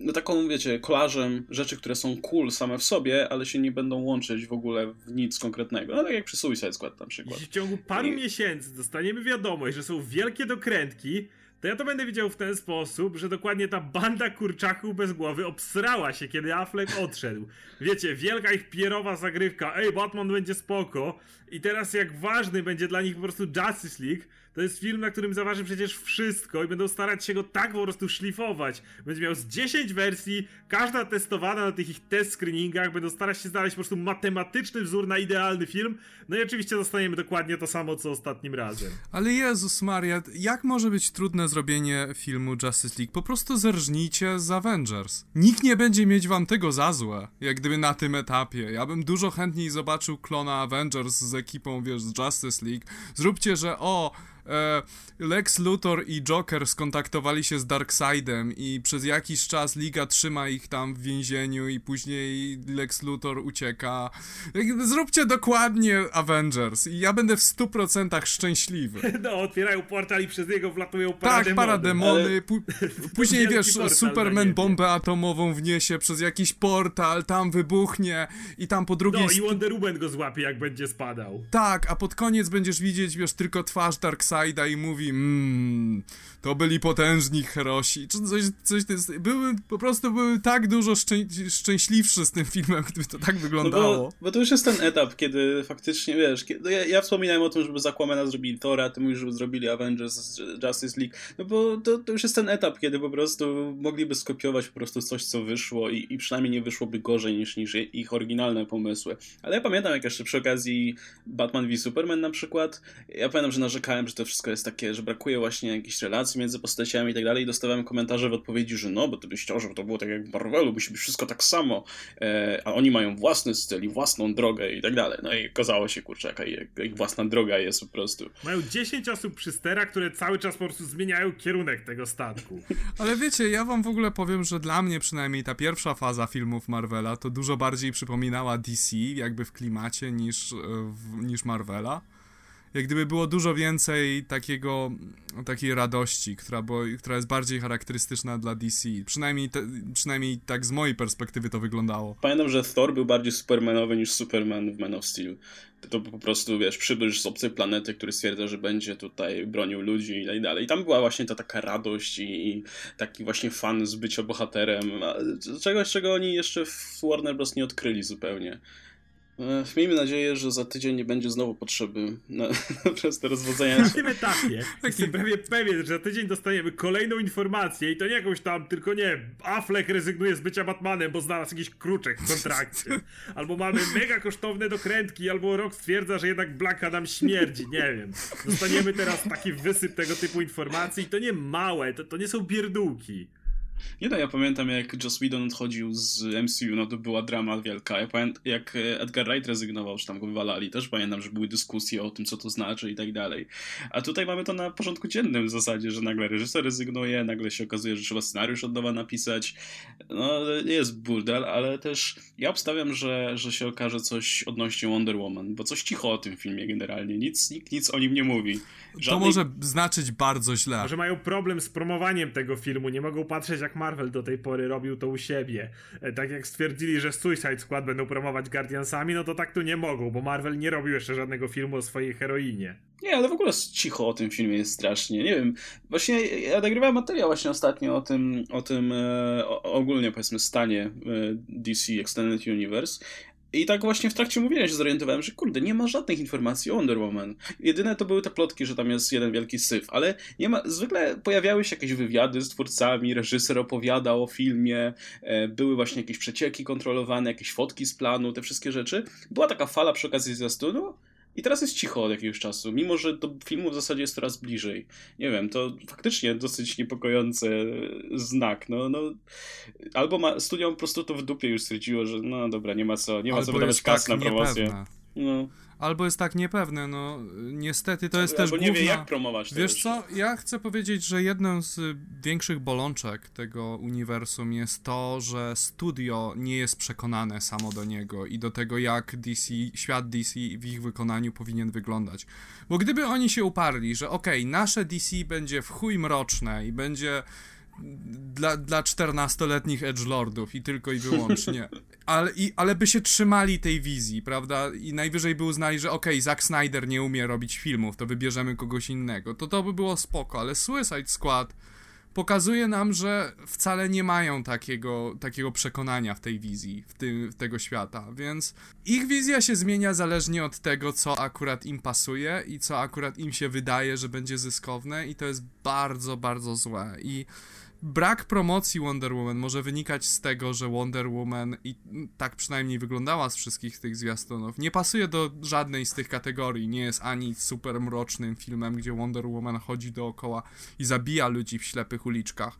no taką, wiecie, kolażem rzeczy, które są cool same w sobie, ale się nie będą łączyć w ogóle w nic konkretnego. No tak jak przy Suicide Squad na przykład. Jeśli w ciągu paru I... miesięcy dostaniemy wiadomość, że są wielkie dokrętki, to ja to będę widział w ten sposób, że dokładnie ta banda kurczaków bez głowy obsrała się, kiedy Affleck odszedł. Wiecie, wielka ich pierowa zagrywka, ej, Batman będzie spoko i teraz jak ważny będzie dla nich po prostu Justice League, To jest film, na którym zaważy przecież wszystko i będą starać się go tak po prostu szlifować. Będzie miał z 10 wersji, każda testowana na tych ich test screeningach, będą starać się znaleźć po prostu matematyczny wzór na idealny film. No i oczywiście dostaniemy dokładnie to samo, co ostatnim razem. Ale Jezus Maria, jak może być trudne zrobienie filmu Justice League? Po prostu zerżnijcie z Avengers. Nikt nie będzie mieć wam tego za złe, jak gdyby na tym etapie. Ja bym dużo chętniej zobaczył klona Avengers z ekipą, wiesz, z Justice League. Zróbcie, że o, Lex Luthor i Joker skontaktowali się z Darkseidem i przez jakiś czas Liga trzyma ich tam w więzieniu i później Lex Luthor ucieka. Zróbcie dokładnie Avengers i ja będę w 100% szczęśliwy. *laughs* No, otwierają portal i przez niego wlatują parademony. Tak, parademony. Ale... *laughs* Później, wiesz, Superman bombę atomową wniesie przez jakiś portal, tam wybuchnie i tam po drugiej... No i Wonder Woman go złapie, jak będzie spadał. Tak, a pod koniec będziesz widzieć, wiesz, tylko twarz Darkseida i mówi mmm, to byli potężni herosi, czy coś, coś były, po prostu były tak dużo szczę, szczęśliwszy z tym filmem, gdyby to tak wyglądało. No bo, bo, to już jest ten etap, kiedy faktycznie, wiesz, kiedy, no ja, ja, wspominałem o tym, żeby z zrobili Thora, ty mówisz, żeby zrobili Avengers, Justice League, no bo to, to już jest ten etap, kiedy po prostu mogliby skopiować po prostu coś, co wyszło i, i przynajmniej nie wyszłoby gorzej niż, niż ich oryginalne pomysły. Ale ja pamiętam, jak jeszcze przy okazji Batman v Superman na przykład, ja pamiętam, że narzekałem, że to wszystko jest takie, że brakuje właśnie jakichś relacji między postaciami i tak dalej i dostawałem komentarze w odpowiedzi, że no, bo ty byś chciał, żeby to było tak jak w Marvelu, musi być wszystko tak samo, e, a oni mają własny styl i własną drogę i tak dalej. No i okazało się, kurczę, jaka ich, ich własna droga jest po prostu. Mają 10 osób przy sterach, które cały czas po prostu zmieniają kierunek tego statku. *laughs* Ale wiecie, ja wam w ogóle powiem, że dla mnie przynajmniej ta pierwsza faza filmów Marvela to dużo bardziej przypominała DC, jakby w klimacie, niż, e, w, niż Marvela jak gdyby było dużo więcej takiego, takiej radości, która, bo, która jest bardziej charakterystyczna dla DC. Przynajmniej, te, przynajmniej tak z mojej perspektywy to wyglądało. Pamiętam, że Thor był bardziej supermanowy niż Superman w Man of Steel. To po prostu, wiesz, przybysz z obcej planety, który stwierdza, że będzie tutaj bronił ludzi i tak dalej. I tam była właśnie ta taka radość i, i taki właśnie fan z bycia bohaterem. Czegoś, czego oni jeszcze w Warner Bros. nie odkryli zupełnie. E, miejmy nadzieję, że za tydzień nie będzie znowu potrzeby na, *laughs* przez te rozwodzenia Na tym etapie jestem prawie pewien, że za tydzień dostaniemy kolejną informację i to nie jakąś tam, tylko nie, Affleck rezygnuje z bycia Batmanem, bo znalazł jakiś kruczek w kontrakcie. *laughs* Albo mamy mega kosztowne dokrętki, albo Rock stwierdza, że jednak Black Adam śmierdzi, nie wiem. Dostaniemy teraz taki wysyp tego typu informacji i to nie małe, to, to nie są bierdółki. Nie no, ja pamiętam jak Joss Whedon odchodził z MCU, no to była drama wielka. Ja pamiętam jak Edgar Wright rezygnował, czy tam go wywalali, też pamiętam, że były dyskusje o tym, co to znaczy i tak dalej. A tutaj mamy to na porządku dziennym w zasadzie, że nagle reżyser rezygnuje, nagle się okazuje, że trzeba scenariusz od nowa napisać. No, nie jest burdel, ale też ja obstawiam, że, że się okaże coś odnośnie Wonder Woman, bo coś cicho o tym filmie generalnie. Nic, nikt nic o nim nie mówi. Żadnej... To może znaczyć bardzo źle. Może mają problem z promowaniem tego filmu, nie mogą patrzeć jak Marvel do tej pory robił to u siebie. E, tak jak stwierdzili, że Suicide Squad będą promować Guardiansami, no to tak tu nie mogą, bo Marvel nie robił jeszcze żadnego filmu o swojej heroinie. Nie, ale w ogóle cicho o tym filmie jest strasznie. Nie wiem, właśnie ja nagrywałem materiał właśnie ostatnio o tym, o tym e, ogólnie powiedzmy stanie e, DC Extended Universe i tak właśnie w trakcie mówienia się zorientowałem, że kurde, nie ma żadnych informacji o Wonder Woman. Jedyne to były te plotki, że tam jest jeden wielki syf, ale nie ma, zwykle pojawiały się jakieś wywiady z twórcami, reżyser opowiadał o filmie, e, były właśnie jakieś przecieki kontrolowane, jakieś fotki z planu, te wszystkie rzeczy. Była taka fala przy okazji zwiastunu, i teraz jest cicho od jakiegoś czasu, mimo że do filmu w zasadzie jest coraz bliżej. Nie wiem, to faktycznie dosyć niepokojący znak. No, no, albo ma, studio po prostu to w dupie już stwierdziło, że no dobra, nie ma co, nie ma co wydawać tak na promocję. No albo jest tak niepewne, no niestety to jest albo też nie główna... wie jak promować Wiesz co, ja chcę powiedzieć, że jedną z większych bolączek tego uniwersum jest to, że studio nie jest przekonane samo do niego i do tego jak DC, świat DC w ich wykonaniu powinien wyglądać. Bo gdyby oni się uparli, że okej, okay, nasze DC będzie w chuj mroczne i będzie dla, dla 14-letnich edgelordów i tylko i *laughs* wyłącznie. Ale, i, ale by się trzymali tej wizji, prawda? I najwyżej by uznali, że okej, okay, Zack Snyder nie umie robić filmów, to wybierzemy kogoś innego. To to by było spoko, ale Suicide Squad pokazuje nam, że wcale nie mają takiego, takiego przekonania w tej wizji, w, tym, w tego świata, więc ich wizja się zmienia zależnie od tego, co akurat im pasuje i co akurat im się wydaje, że będzie zyskowne i to jest bardzo, bardzo złe i brak promocji Wonder Woman może wynikać z tego, że Wonder Woman i tak przynajmniej wyglądała z wszystkich tych zwiastunów. Nie pasuje do żadnej z tych kategorii. Nie jest ani super mrocznym filmem, gdzie Wonder Woman chodzi dookoła i zabija ludzi w ślepych uliczkach.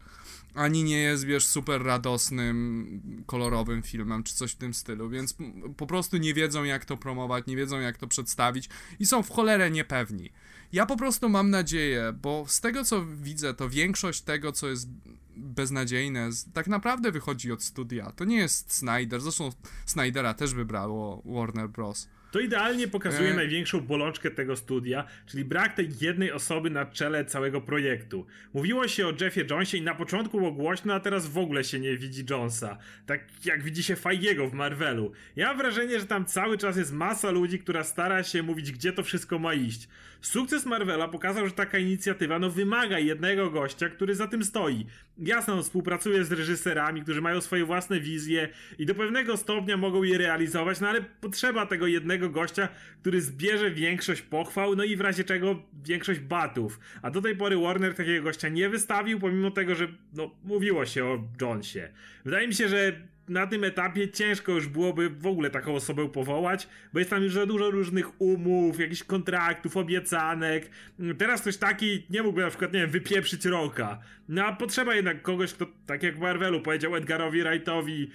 Ani nie jest, wiesz, super radosnym, kolorowym filmem, czy coś w tym stylu, więc po prostu nie wiedzą, jak to promować, nie wiedzą, jak to przedstawić i są w cholerę niepewni. Ja po prostu mam nadzieję, bo z tego co widzę, to większość tego, co jest beznadziejne, tak naprawdę wychodzi od studia. To nie jest Snyder, zresztą Snydera też wybrało Warner Bros. To idealnie pokazuje e... największą bolączkę tego studia, czyli brak tej jednej osoby na czele całego projektu. Mówiło się o Jeffie Jonesie i na początku było głośno, a teraz w ogóle się nie widzi Jonesa. Tak jak widzi się Feigiego w Marvelu. Ja mam wrażenie, że tam cały czas jest masa ludzi, która stara się mówić, gdzie to wszystko ma iść. Sukces Marvela pokazał, że taka inicjatywa no wymaga jednego gościa, który za tym stoi. Jasno, on współpracuje z reżyserami, którzy mają swoje własne wizje i do pewnego stopnia mogą je realizować, no ale potrzeba tego jednego gościa, który zbierze większość pochwał, no i w razie czego większość batów. A do tej pory Warner takiego gościa nie wystawił, pomimo tego, że no, mówiło się o Jonesie. Wydaje mi się, że na tym etapie ciężko już byłoby w ogóle taką osobę powołać, bo jest tam już za dużo różnych umów, jakichś kontraktów, obiecanek. Teraz ktoś taki nie mógłby na przykład, nie wiem, wypieprzyć roka. No a potrzeba jednak kogoś, kto, tak jak Marvelu powiedział Edgarowi Wrightowi,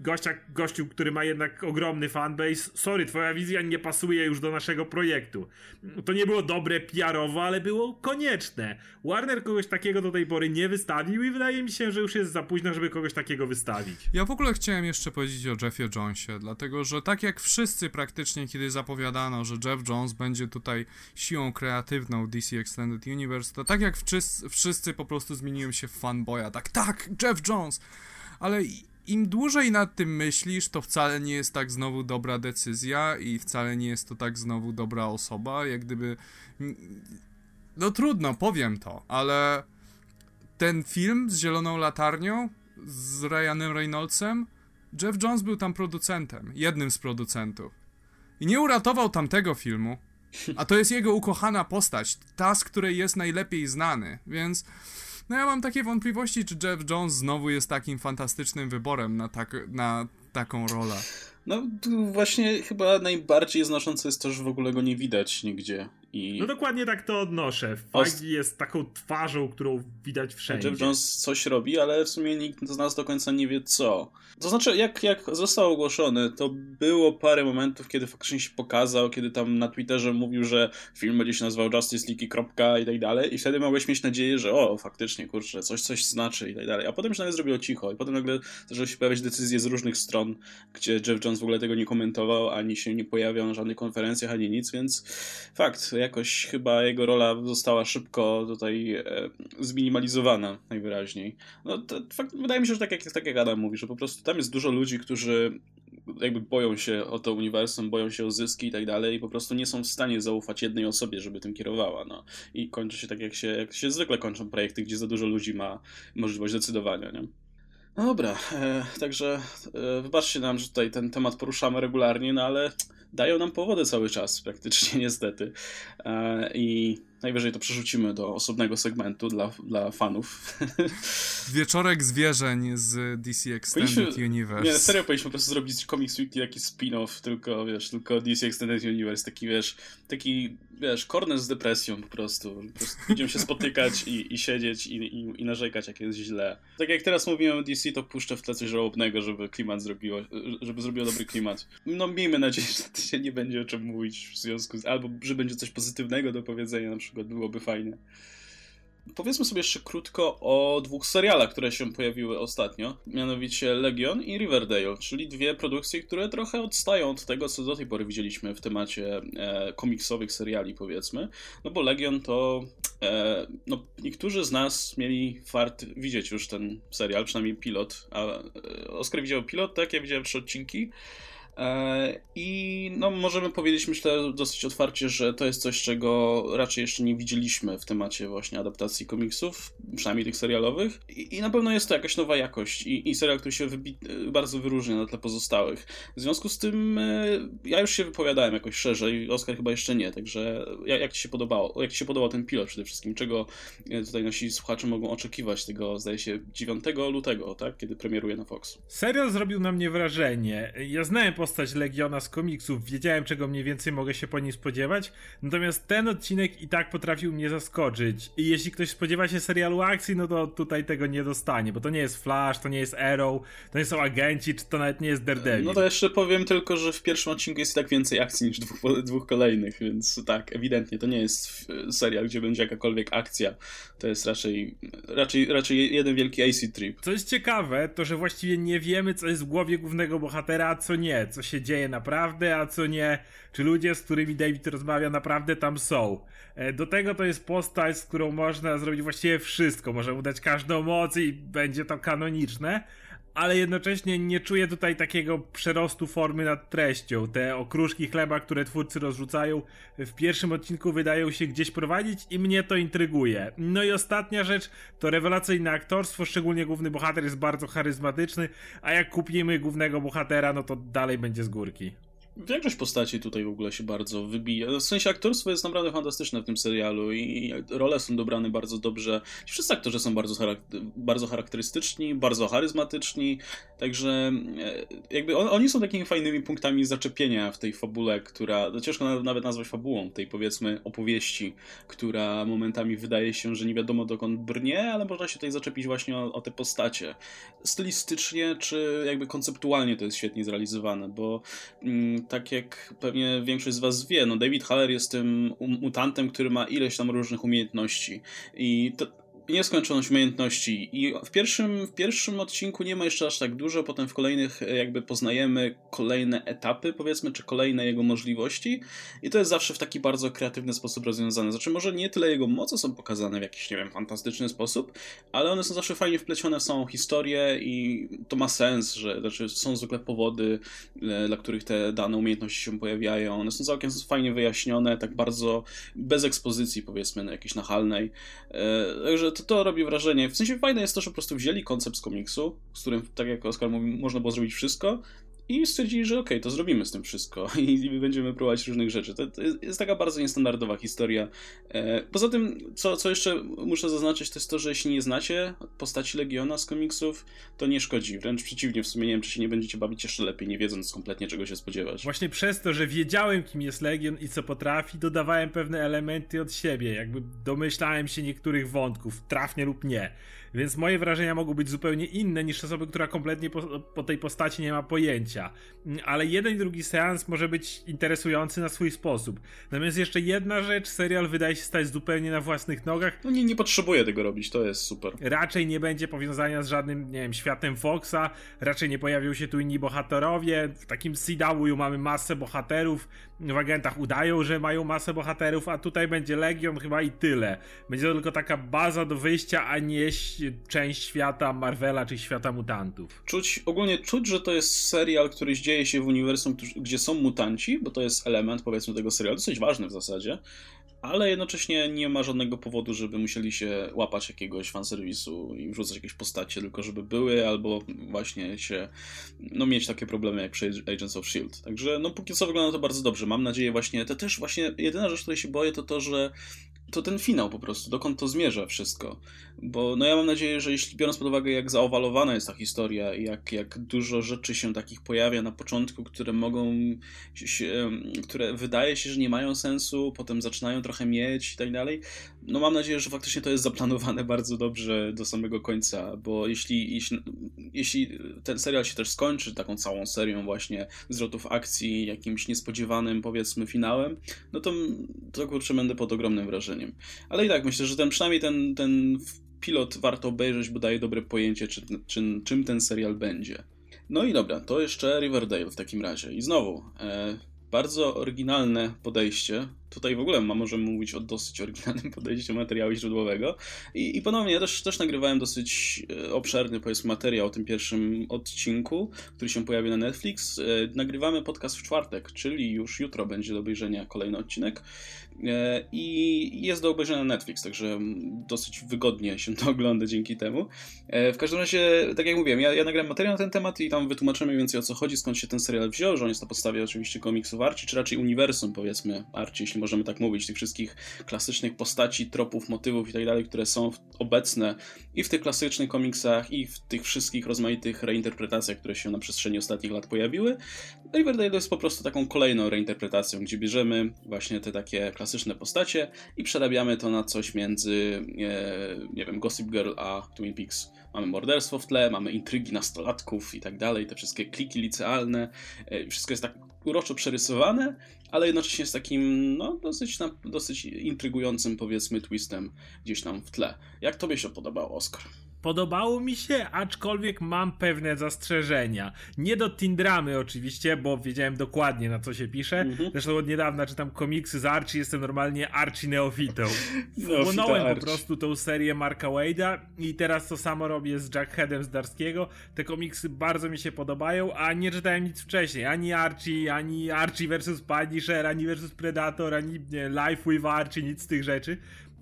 gościa, gościu, który ma jednak ogromny fanbase, sorry, twoja wizja nie pasuje już do naszego projektu. To nie było dobre PR-owo, ale było konieczne. Warner kogoś takiego do tej pory nie wystawił i wydaje mi się, że już jest za późno, żeby kogoś takiego wystawić. Ja w ogóle chciałem jeszcze powiedzieć o Jeffie Jonesie, dlatego że tak jak wszyscy praktycznie, kiedy zapowiadano, że Jeff Jones będzie tutaj siłą kreatywną DC Extended Universe, to tak jak wszyscy, wszyscy po prostu zmieniłem się w fanboya, tak, tak, Jeff Jones! Ale im dłużej nad tym myślisz, to wcale nie jest tak znowu dobra decyzja i wcale nie jest to tak znowu dobra osoba, jak gdyby... No trudno, powiem to, ale ten film z Zieloną Latarnią, z Ryanem Reynoldsem, Jeff Jones był tam producentem, jednym z producentów. I nie uratował tamtego filmu, a to jest jego ukochana postać, ta, z której jest najlepiej znany, więc no ja mam takie wątpliwości, czy Jeff Jones znowu jest takim fantastycznym wyborem na, tak, na taką rolę. No właśnie chyba najbardziej znaczące jest to, że w ogóle go nie widać nigdzie. I... No dokładnie tak to odnoszę. Feige jest taką twarzą, którą widać wszędzie. Jeff Jones coś robi, ale w sumie nikt z nas do końca nie wie co. To znaczy, jak, jak został ogłoszony, to było parę momentów, kiedy faktycznie się pokazał, kiedy tam na Twitterze mówił, że film będzie się nazywał Justice League i kropka i tak dalej i wtedy mogłeś mieć nadzieję, że o, faktycznie, kurczę, coś coś znaczy i tak dalej. A potem się nagle zrobiło cicho i potem nagle zaczęły się pojawiać decyzje z różnych stron, gdzie Jeff Jones w ogóle tego nie komentował, ani się nie pojawiał na żadnych konferencjach, ani nic, więc fakt, jakoś chyba jego rola została szybko tutaj e, zminimalizowana najwyraźniej. No, to, fakt, wydaje mi się, że tak jak, tak jak Adam mówi, że po prostu tam jest dużo ludzi, którzy jakby boją się o to uniwersum, boją się o zyski i tak dalej i po prostu nie są w stanie zaufać jednej osobie, żeby tym kierowała, no. I kończy się tak, jak się, jak się zwykle kończą projekty, gdzie za dużo ludzi ma możliwość decydowania, nie? No dobra, e, także e, wybaczcie nam, że tutaj ten temat poruszamy regularnie, no ale dają nam powody cały czas, praktycznie *laughs* niestety. E, I najwyżej to przerzucimy do osobnego segmentu dla, dla fanów. *laughs* Wieczorek zwierzeń z DC Extended powinniśmy, Universe. Nie, serio powinniśmy po prostu zrobić Comics Weekly jakiś spin-off, tylko wiesz, tylko DC Extended Universe, taki wiesz, taki wiesz, korner z depresją po prostu. Po prostu będziemy się spotykać i, i siedzieć i, i, i, narzekać, jak jest źle. Tak jak teraz mówiłem o DC, to puszczę w tle coś żałobnego, żeby klimat zrobiło, żeby zrobiło dobry klimat. No miejmy nadzieję, że to się nie będzie o czym mówić w związku z... albo że będzie coś pozytywnego do powiedzenia na przykład, byłoby fajnie. Powiedzmy sobie jeszcze krótko o dwóch serialach, które się pojawiły ostatnio, mianowicie Legion i Riverdale, czyli dwie produkcje, które trochę odstają od tego, co do tej pory widzieliśmy w temacie e, komiksowych seriali, powiedzmy. No bo Legion to. E, no, niektórzy z nas mieli fart widzieć już ten serial, przynajmniej pilot. A e, Oskar widział pilot, tak? Ja widziałem trzy odcinki. E, I no, możemy powiedzieć, myślę, dosyć otwarcie, że to jest coś, czego raczej jeszcze nie widzieliśmy w temacie właśnie adaptacji komiksów, przynajmniej tych serialowych. I, i na pewno jest to jakaś nowa jakość i, i serial, który się bardzo wyróżnia na tle pozostałych. W związku z tym e, ja już się wypowiadałem jakoś szerzej, Oskar chyba jeszcze nie, także jak ci się podobało? Jak ci się podobał ten pilot przede wszystkim? Czego e, tutaj nasi słuchacze mogą oczekiwać tego, zdaje się, 9 lutego, tak? Kiedy premieruje na Fox. Serial zrobił na mnie wrażenie. Ja znałem postać Legiona z komiksów, wiedziałem czego mniej więcej mogę się po nim spodziewać, natomiast ten odcinek i tak potrafił mnie zaskoczyć. I jeśli ktoś spodziewa się serialu akcji, no to tutaj tego nie dostanie, bo to nie jest Flash, to nie jest Arrow, to nie są agenci, czy to nawet nie jest Daredevil. No to jeszcze powiem tylko, że w pierwszym odcinku jest i tak więcej akcji niż dwóch, *laughs* dwóch kolejnych, więc tak, ewidentnie to nie jest serial, gdzie będzie jakakolwiek akcja. To jest raczej, raczej, raczej jeden wielki AC trip. Co jest ciekawe, to że właściwie nie wiemy, co jest w głowie głównego bohatera, a co nie, co się dzieje naprawdę, a co nie, czy ludzie, z którymi David rozmawia, naprawdę tam są. E, do tego to jest postać, z którą można zrobić właściwie wszystko. Może mu dać każdą moc i będzie to kanoniczne, ale jednocześnie nie czuję tutaj takiego przerostu formy nad treścią. Te okruszki chleba, które twórcy rozrzucają w pierwszym odcinku wydają się gdzieś prowadzić i mnie to intryguje. No i ostatnia rzecz to rewelacyjne aktorstwo, szczególnie główny bohater jest bardzo charyzmatyczny, a jak kupimy głównego bohatera, no to dalej będzie z górki. Większość postaci tutaj w ogóle się bardzo wybija. W sensie aktorstwo jest naprawdę fantastyczne w tym serialu i role są dobrane bardzo dobrze. Wszyscy aktorzy są bardzo, charak- bardzo charakterystyczni, bardzo charyzmatyczni, także e, jakby on, oni są takimi fajnymi punktami zaczepienia w tej fabule, która, no ciężko nawet nazwać fabułą tej powiedzmy opowieści, która momentami wydaje się, że nie wiadomo dokąd brnie, ale można się tutaj zaczepić właśnie o, o te postacie. Stylistycznie czy jakby konceptualnie to jest świetnie zrealizowane, bo mm, tak jak pewnie większość z Was wie, no David Haller jest tym mutantem, który ma ileś tam różnych umiejętności. I to, nieskończoność umiejętności i w pierwszym, w pierwszym odcinku nie ma jeszcze aż tak dużo, potem w kolejnych e, jakby poznajemy kolejne etapy, powiedzmy, czy kolejne jego możliwości i to jest zawsze w taki bardzo kreatywny sposób rozwiązane. Znaczy może nie tyle jego moce są pokazane w jakiś, nie wiem, fantastyczny sposób, ale one są zawsze fajnie wplecione w samą historię i to ma sens, że znaczy są zwykle powody, e, dla których te dane umiejętności się pojawiają. One są całkiem fajnie wyjaśnione, tak bardzo bez ekspozycji, powiedzmy, jakiejś nachalnej. E, także to, to robi wrażenie. W sensie fajne jest to, że po prostu wzięli koncept z komiksu, z którym, tak jak Oskar mówił, można było zrobić wszystko, i stwierdzili, że okej, okay, to zrobimy z tym wszystko *laughs* i będziemy próbować różnych rzeczy. To, to jest taka bardzo niestandardowa historia. E, poza tym, co, co jeszcze muszę zaznaczyć, to jest to, że jeśli nie znacie postaci Legiona z komiksów, to nie szkodzi. Wręcz przeciwnie, w sumie nie wiem, czy się nie będziecie bawić jeszcze lepiej, nie wiedząc kompletnie czego się spodziewać. Właśnie przez to, że wiedziałem, kim jest Legion i co potrafi, dodawałem pewne elementy od siebie. Jakby domyślałem się niektórych wątków, trafnie lub nie. Więc moje wrażenia mogą być zupełnie inne niż osoby, która kompletnie po, po, tej postaci nie ma pojęcia. Ale jeden i drugi seans może być interesujący na swój sposób. Natomiast jeszcze jedna rzecz, serial wydaje się stać zupełnie na własnych nogach. No nie, nie potrzebuje tego robić, to jest super. Raczej nie będzie powiązania z żadnym, nie wiem, światem Foxa, raczej nie pojawią się tu inni bohaterowie. W takim CW mamy masę bohaterów, w agentach udają, że mają masę bohaterów, a tutaj będzie Legion chyba i tyle. Będzie to tylko taka baza do wyjścia, a nie część świata Marvela czy świata mutantów. Czuć, ogólnie czuć, że to jest serial, który dzieje się w uniwersum, gdzie są mutanci, bo to jest element powiedzmy tego serialu, dosyć ważny w zasadzie ale jednocześnie nie ma żadnego powodu, żeby musieli się łapać jakiegoś fanserwisu i wrzucać jakieś postacie, tylko żeby były, albo właśnie się, no mieć takie problemy jak przy Agents of S.H.I.E.L.D. Także no póki co wygląda to bardzo dobrze. Mam nadzieję właśnie, to też właśnie jedyna rzecz, której się boję, to to, że to ten finał po prostu, dokąd to zmierza wszystko. Bo no ja mam nadzieję, że jeśli biorąc pod uwagę, jak zaowalowana jest ta historia i jak, jak dużo rzeczy się takich pojawia na początku, które mogą się, które wydaje się, że nie mają sensu, potem zaczynają trochę mieć i tak dalej, no mam nadzieję, że faktycznie to jest zaplanowane *laughs* bardzo dobrze do samego końca, bo jeśli, jeśli, jeśli ten serial się też skończy taką całą serią właśnie zwrotów akcji, jakimś niespodziewanym powiedzmy finałem, no to, to kurczę będę pod ogromnym wrażeniem. Ale i tak myślę, że ten przynajmniej ten, ten pilot warto obejrzeć, bo daje dobre pojęcie, czy, czy, czym ten serial będzie. No i dobra, to jeszcze Riverdale w takim razie. I znowu, e, bardzo oryginalne podejście tutaj w ogóle możemy mówić o dosyć oryginalnym *laughs* podejściu materiału źródłowego. I, i ponownie, też, też nagrywałem dosyć e, obszerny, powiedzmy, materiał o tym pierwszym odcinku, który się pojawi na Netflix. E, nagrywamy podcast w czwartek, czyli już jutro będzie do obejrzenia kolejny odcinek. E, I jest do obejrzenia na Netflix, także dosyć wygodnie się to *laughs* ogląda dzięki temu. W każdym razie, tak jak mówiłem, ja, ja materiał na ten temat i tam wytłumaczymy więcej o co chodzi, skąd się ten serial wziął, że on jest na podstawie oczywiście komiksów Archie, czy raczej uniwersum, powiedzmy, Archie, jeśli możemy tak mówić, tych wszystkich klasycznych postaci, tropów, motywów i tak dalej, które są obecne i w tych klasycznych komiksach, i w tych wszystkich rozmaitych reinterpretacjach, które się na przestrzeni ostatnich lat pojawiły. Riverdale jest po prostu taką kolejną reinterpretacją, gdzie bierzemy właśnie te takie klasyczne postacie i przerabiamy to na coś między, e, nie wiem, Gossip Girl a Twin Peaks. Mamy morderstwo w tle, mamy intrygi nastolatków i tak dalej, te wszystkie kliki licealne. E, wszystko jest tak uroczo przerysowane, ale jednocześnie z takim no, dosyć, dosyć intrygującym, powiedzmy, twistem gdzieś tam w tle. Jak tobie się podobał, Oscar? Podobało mi się, aczkolwiek mam pewne zastrzeżenia. Nie do Tindramy oczywiście, bo wiedziałem dokładnie na co się pisze. Mhm. Zresztą od niedawna czytam komiksy z Archie, jestem normalnie Archie neofitą. *laughs* Wchłonąłem po prostu tą serię Marka Wade'a i teraz to samo robię z Jackheadem z Darskiego. Te komiksy bardzo mi się podobają, a nie czytałem nic wcześniej. Ani Archie, ani Archie vs Punisher, ani vs Predator, ani nie, Life with Archie, nic z tych rzeczy.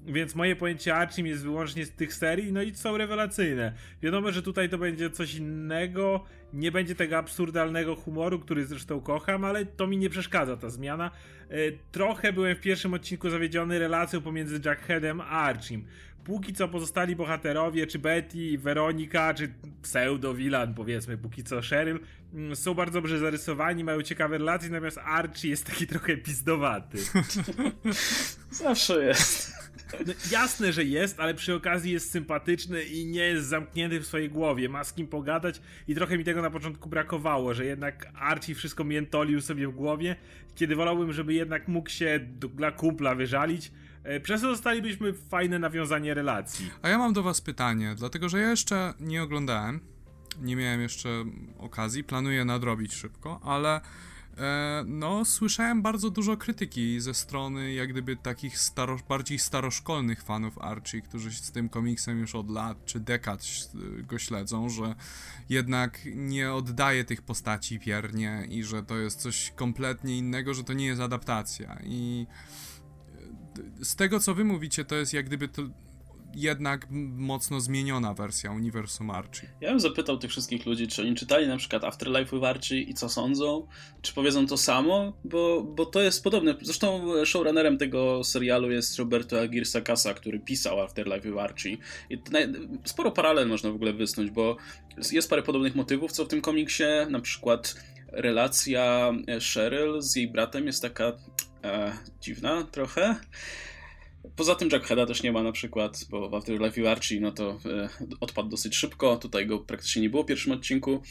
Więc moje pojęcie Archim jest wyłącznie z tych serii, no i są rewelacyjne. Wiadomo, że tutaj to będzie coś innego, nie będzie tego absurdalnego humoru, który zresztą kocham, ale to mi nie przeszkadza ta zmiana. E, trochę byłem w pierwszym odcinku zawiedziony relacją pomiędzy Jackheadem a Archim. Póki co pozostali bohaterowie, czy Betty, Weronika, czy pseudo-wilan, powiedzmy, póki co Cheryl, mm, są bardzo dobrze zarysowani, mają ciekawe relacje, natomiast Archie jest taki trochę pizdowaty. *laughs* Zawsze jest. No, jasne, że jest, ale przy okazji jest sympatyczny i nie jest zamknięty w swojej głowie. Ma z kim pogadać i trochę mi tego na początku brakowało, że jednak Archie wszystko miętolił sobie w głowie, kiedy wolałbym, żeby jednak mógł się dla kumpla wyżalić. E, przez to dostalibyśmy fajne nawiązanie relacji. A ja mam do was pytanie, dlatego że ja jeszcze nie oglądałem, nie miałem jeszcze okazji, planuję nadrobić szybko, ale no, słyszałem bardzo dużo krytyki ze strony jak gdyby takich staro, bardziej staroszkolnych fanów Archie, którzy z tym komiksem już od lat czy dekad go śledzą, że jednak nie oddaje tych postaci piernie i że to jest coś kompletnie innego, że to nie jest adaptacja. I e, z tego co wy mówicie, to jest jak gdyby to jednak mocno zmieniona wersja uniwersum Archie. Ja bym zapytał tych wszystkich ludzi, czy oni czytali na przykład Afterlife with Archie i co sądzą, czy powiedzą to samo, bo, bo to jest podobne. Zresztą showrunnerem tego serialu jest Roberto Aguirre Sacasa, który pisał Afterlife with Archie. I sporo paralel można w ogóle wysnuć, bo jest parę podobnych motywów, co w tym komiksie, na przykład relacja Cheryl z jej bratem jest taka e, dziwna trochę. Poza tym Jackheada też nie ma na przykład, bo w Afterlife Archie no to e, odpadł dosyć szybko, tutaj go praktycznie nie było w pierwszym odcinku.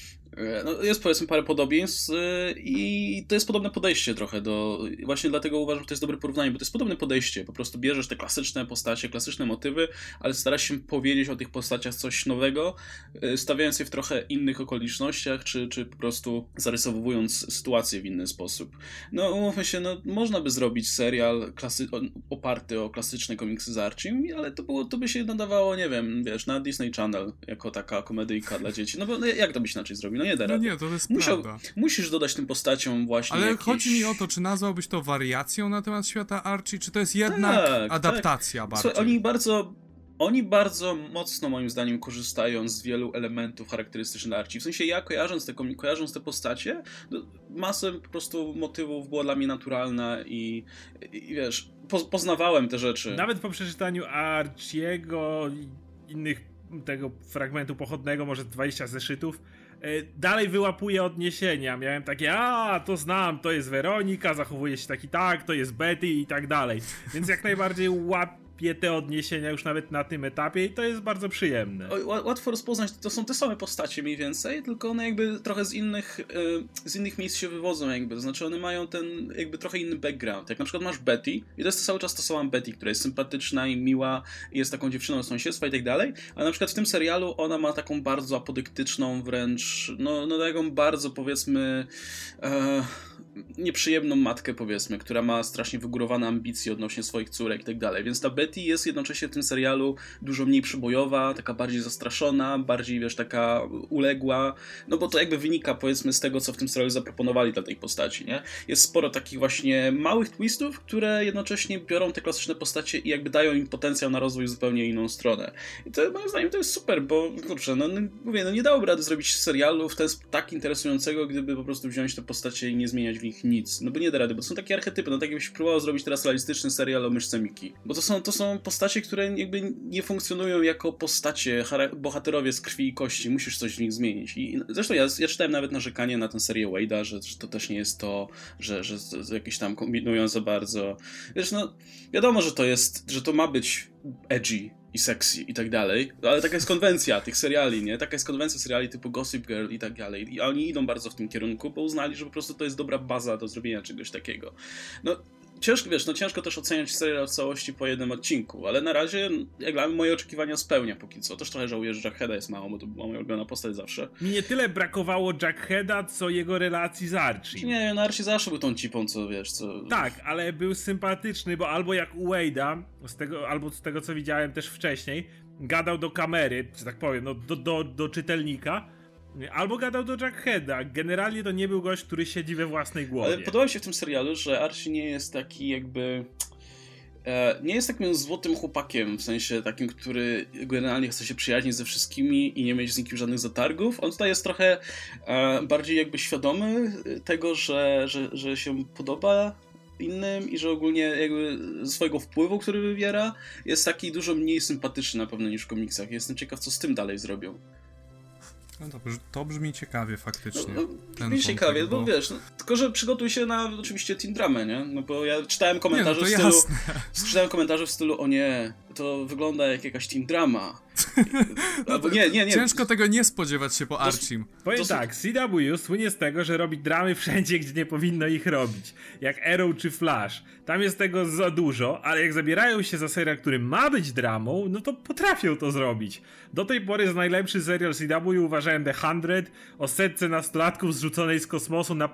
No, jest powiedzmy parę podobieństw e, i to jest podobne podejście trochę do. Właśnie dlatego uważam, że to jest dobre porównanie, bo to jest podobne podejście. Po prostu bierzesz te klasyczne postacie, klasyczne motywy, ale starasz się powiedzieć o tych postaciach coś nowego, e, stawiając je w trochę innych okolicznościach, czy, czy po prostu zarysowując sytuację w inny sposób. No, umówmy się, no, można by zrobić serial klasy... oparty o klasyczne komiksy z Archie, ale to, było, to by się nadawało, nie wiem, wiesz, na Disney Channel, jako taka komedyjka dla dzieci. No bo no, jak to by się inaczej zrobił? No nie da No nie, to jest Musiał, prawda. Musisz dodać tym postaciom właśnie Ale jakieś... chodzi mi o to, czy nazwałbyś to wariacją na temat świata Archie, czy to jest jednak tak, adaptacja tak. bardziej? Słuchaj, oni bardzo oni bardzo mocno, moim zdaniem, korzystają z wielu elementów charakterystycznych dla Archie. W sensie ja kojarząc te, kojarząc te postacie, no, masę po prostu motywów była dla mnie naturalna i, i wiesz, po, poznawałem te rzeczy. Nawet po przeczytaniu Archiego i innych tego fragmentu pochodnego, może 20 zeszytów, dalej wyłapuję odniesienia. Miałem takie, a to znam, to jest Weronika, zachowuje się taki tak, to jest Betty i tak dalej. Więc jak najbardziej łap te odniesienia już nawet na tym etapie i to jest bardzo przyjemne. Łatwo rozpoznać, to są te same postacie mniej więcej, tylko one jakby trochę z innych, e, z innych miejsc się wywodzą jakby, znaczy one mają ten jakby trochę inny background. Jak na przykład masz Betty i to jest cały czas ta sama Betty, która jest sympatyczna i miła i jest taką dziewczyną z sąsiedztwa i tak dalej, a na przykład w tym serialu ona ma taką bardzo apodyktyczną wręcz, no, no taką bardzo powiedzmy e, nieprzyjemną matkę, powiedzmy, która ma strasznie wygórowane ambicje odnośnie swoich córek i tak dalej. Więc ta Betty jest jednocześnie w tym serialu dużo mniej przybojowa, taka bardziej zastraszona, bardziej, wiesz, taka uległa, no bo to jakby wynika, powiedzmy, z tego, co w tym serialu zaproponowali dla tej postaci, nie? Jest sporo takich właśnie małych twistów, które jednocześnie biorą te klasyczne postacie i jakby dają im potencjał na rozwój w zupełnie inną stronę. I to moim zdaniem to jest super, bo kurczę, no, no mówię, no nie dałoby rady zrobić serialu w ten tak interesującego, gdyby po prostu wziąć te postacie i nie zmieniać w nich nic. No bo nie da rady, bo są takie archetypy, no tak jakbyś próbował zrobić teraz realistyczny serial o myszce Miki. Bo to są, to są postacie, które jakby nie funkcjonują jako postacie, bohaterowie z krwi i kości, musisz coś w nich zmienić. I zresztą ja, ja czytałem nawet narzekanie na tę serię Wade'a, że, że to też nie jest to, że, że, że jakieś tam kombinują za bardzo. Wiesz, no wiadomo, że to jest, że to ma być edgy, i sexy i tak dalej, ale taka jest konwencja tych seriali, nie? Taka jest konwencja seriali typu Gossip Girl i tak dalej. I oni idą bardzo w tym kierunku, bo uznali, że po prostu to jest dobra baza do zrobienia czegoś takiego. No, ciężko, wiesz, no ciężko też oceniać serial w całości po jednym odcinku, ale na razie, jak dla mnie, moje oczekiwania spełnia póki co. Też trochę żałuję, że Jackheada jest mało, bo to była moja ulubiona postać zawsze. Mi nie tyle brakowało Jackheada, co jego relacji z Archie. Nie, no Archie zawsze był tą cipą, co wiesz, co... Tak, ale był sympatyczny, bo albo jak u Wade'a, z tego, albo z tego, co widziałem też wcześniej, gadał do kamery, że tak powiem, no, do, do, do czytelnika, Albo gadał do Jackheada. Generalnie to nie był gość, który siedzi we własnej głowie. Ale podoba mi się w tym serialu, że Archie nie jest taki jakby... E, nie jest takim złotym chłopakiem, w sensie takim, który generalnie chce się przyjaźnić ze wszystkimi i nie mieć z nikim żadnych zatargów. On tutaj jest trochę e, bardziej jakby świadomy tego, że, że, że się podoba innym i że ogólnie jakby swojego wpływu, który wywiera, jest taki dużo mniej sympatyczny na pewno niż w komiksach. Jestem ciekaw, co z tym dalej zrobią. No to, to brzmi ciekawie faktycznie. No, no, brzmi ciekawie, bo, bo wiesz, no, tylko że przygotuj się na oczywiście Teen Dramę, nie? No bo ja czytałem komentarze nie, no w stylu... Jasne. *laughs* Czytałem komentarze w stylu, o nie, to wygląda jak jakaś Teen Drama. No nie, nie, nie. Ciężko tego nie spodziewać się po Archim. Powiem to... tak, CW słynie z tego, że robi dramy wszędzie, gdzie nie powinno ich robić. Jak Arrow czy Flash. Tam jest tego za dużo, ale jak zabierają się za serial, który ma być dramą, no to potrafią to zrobić. Do tej pory jest najlepszy serial CW uważałem The Hundred o setce nastolatków zrzuconej z kosmosu na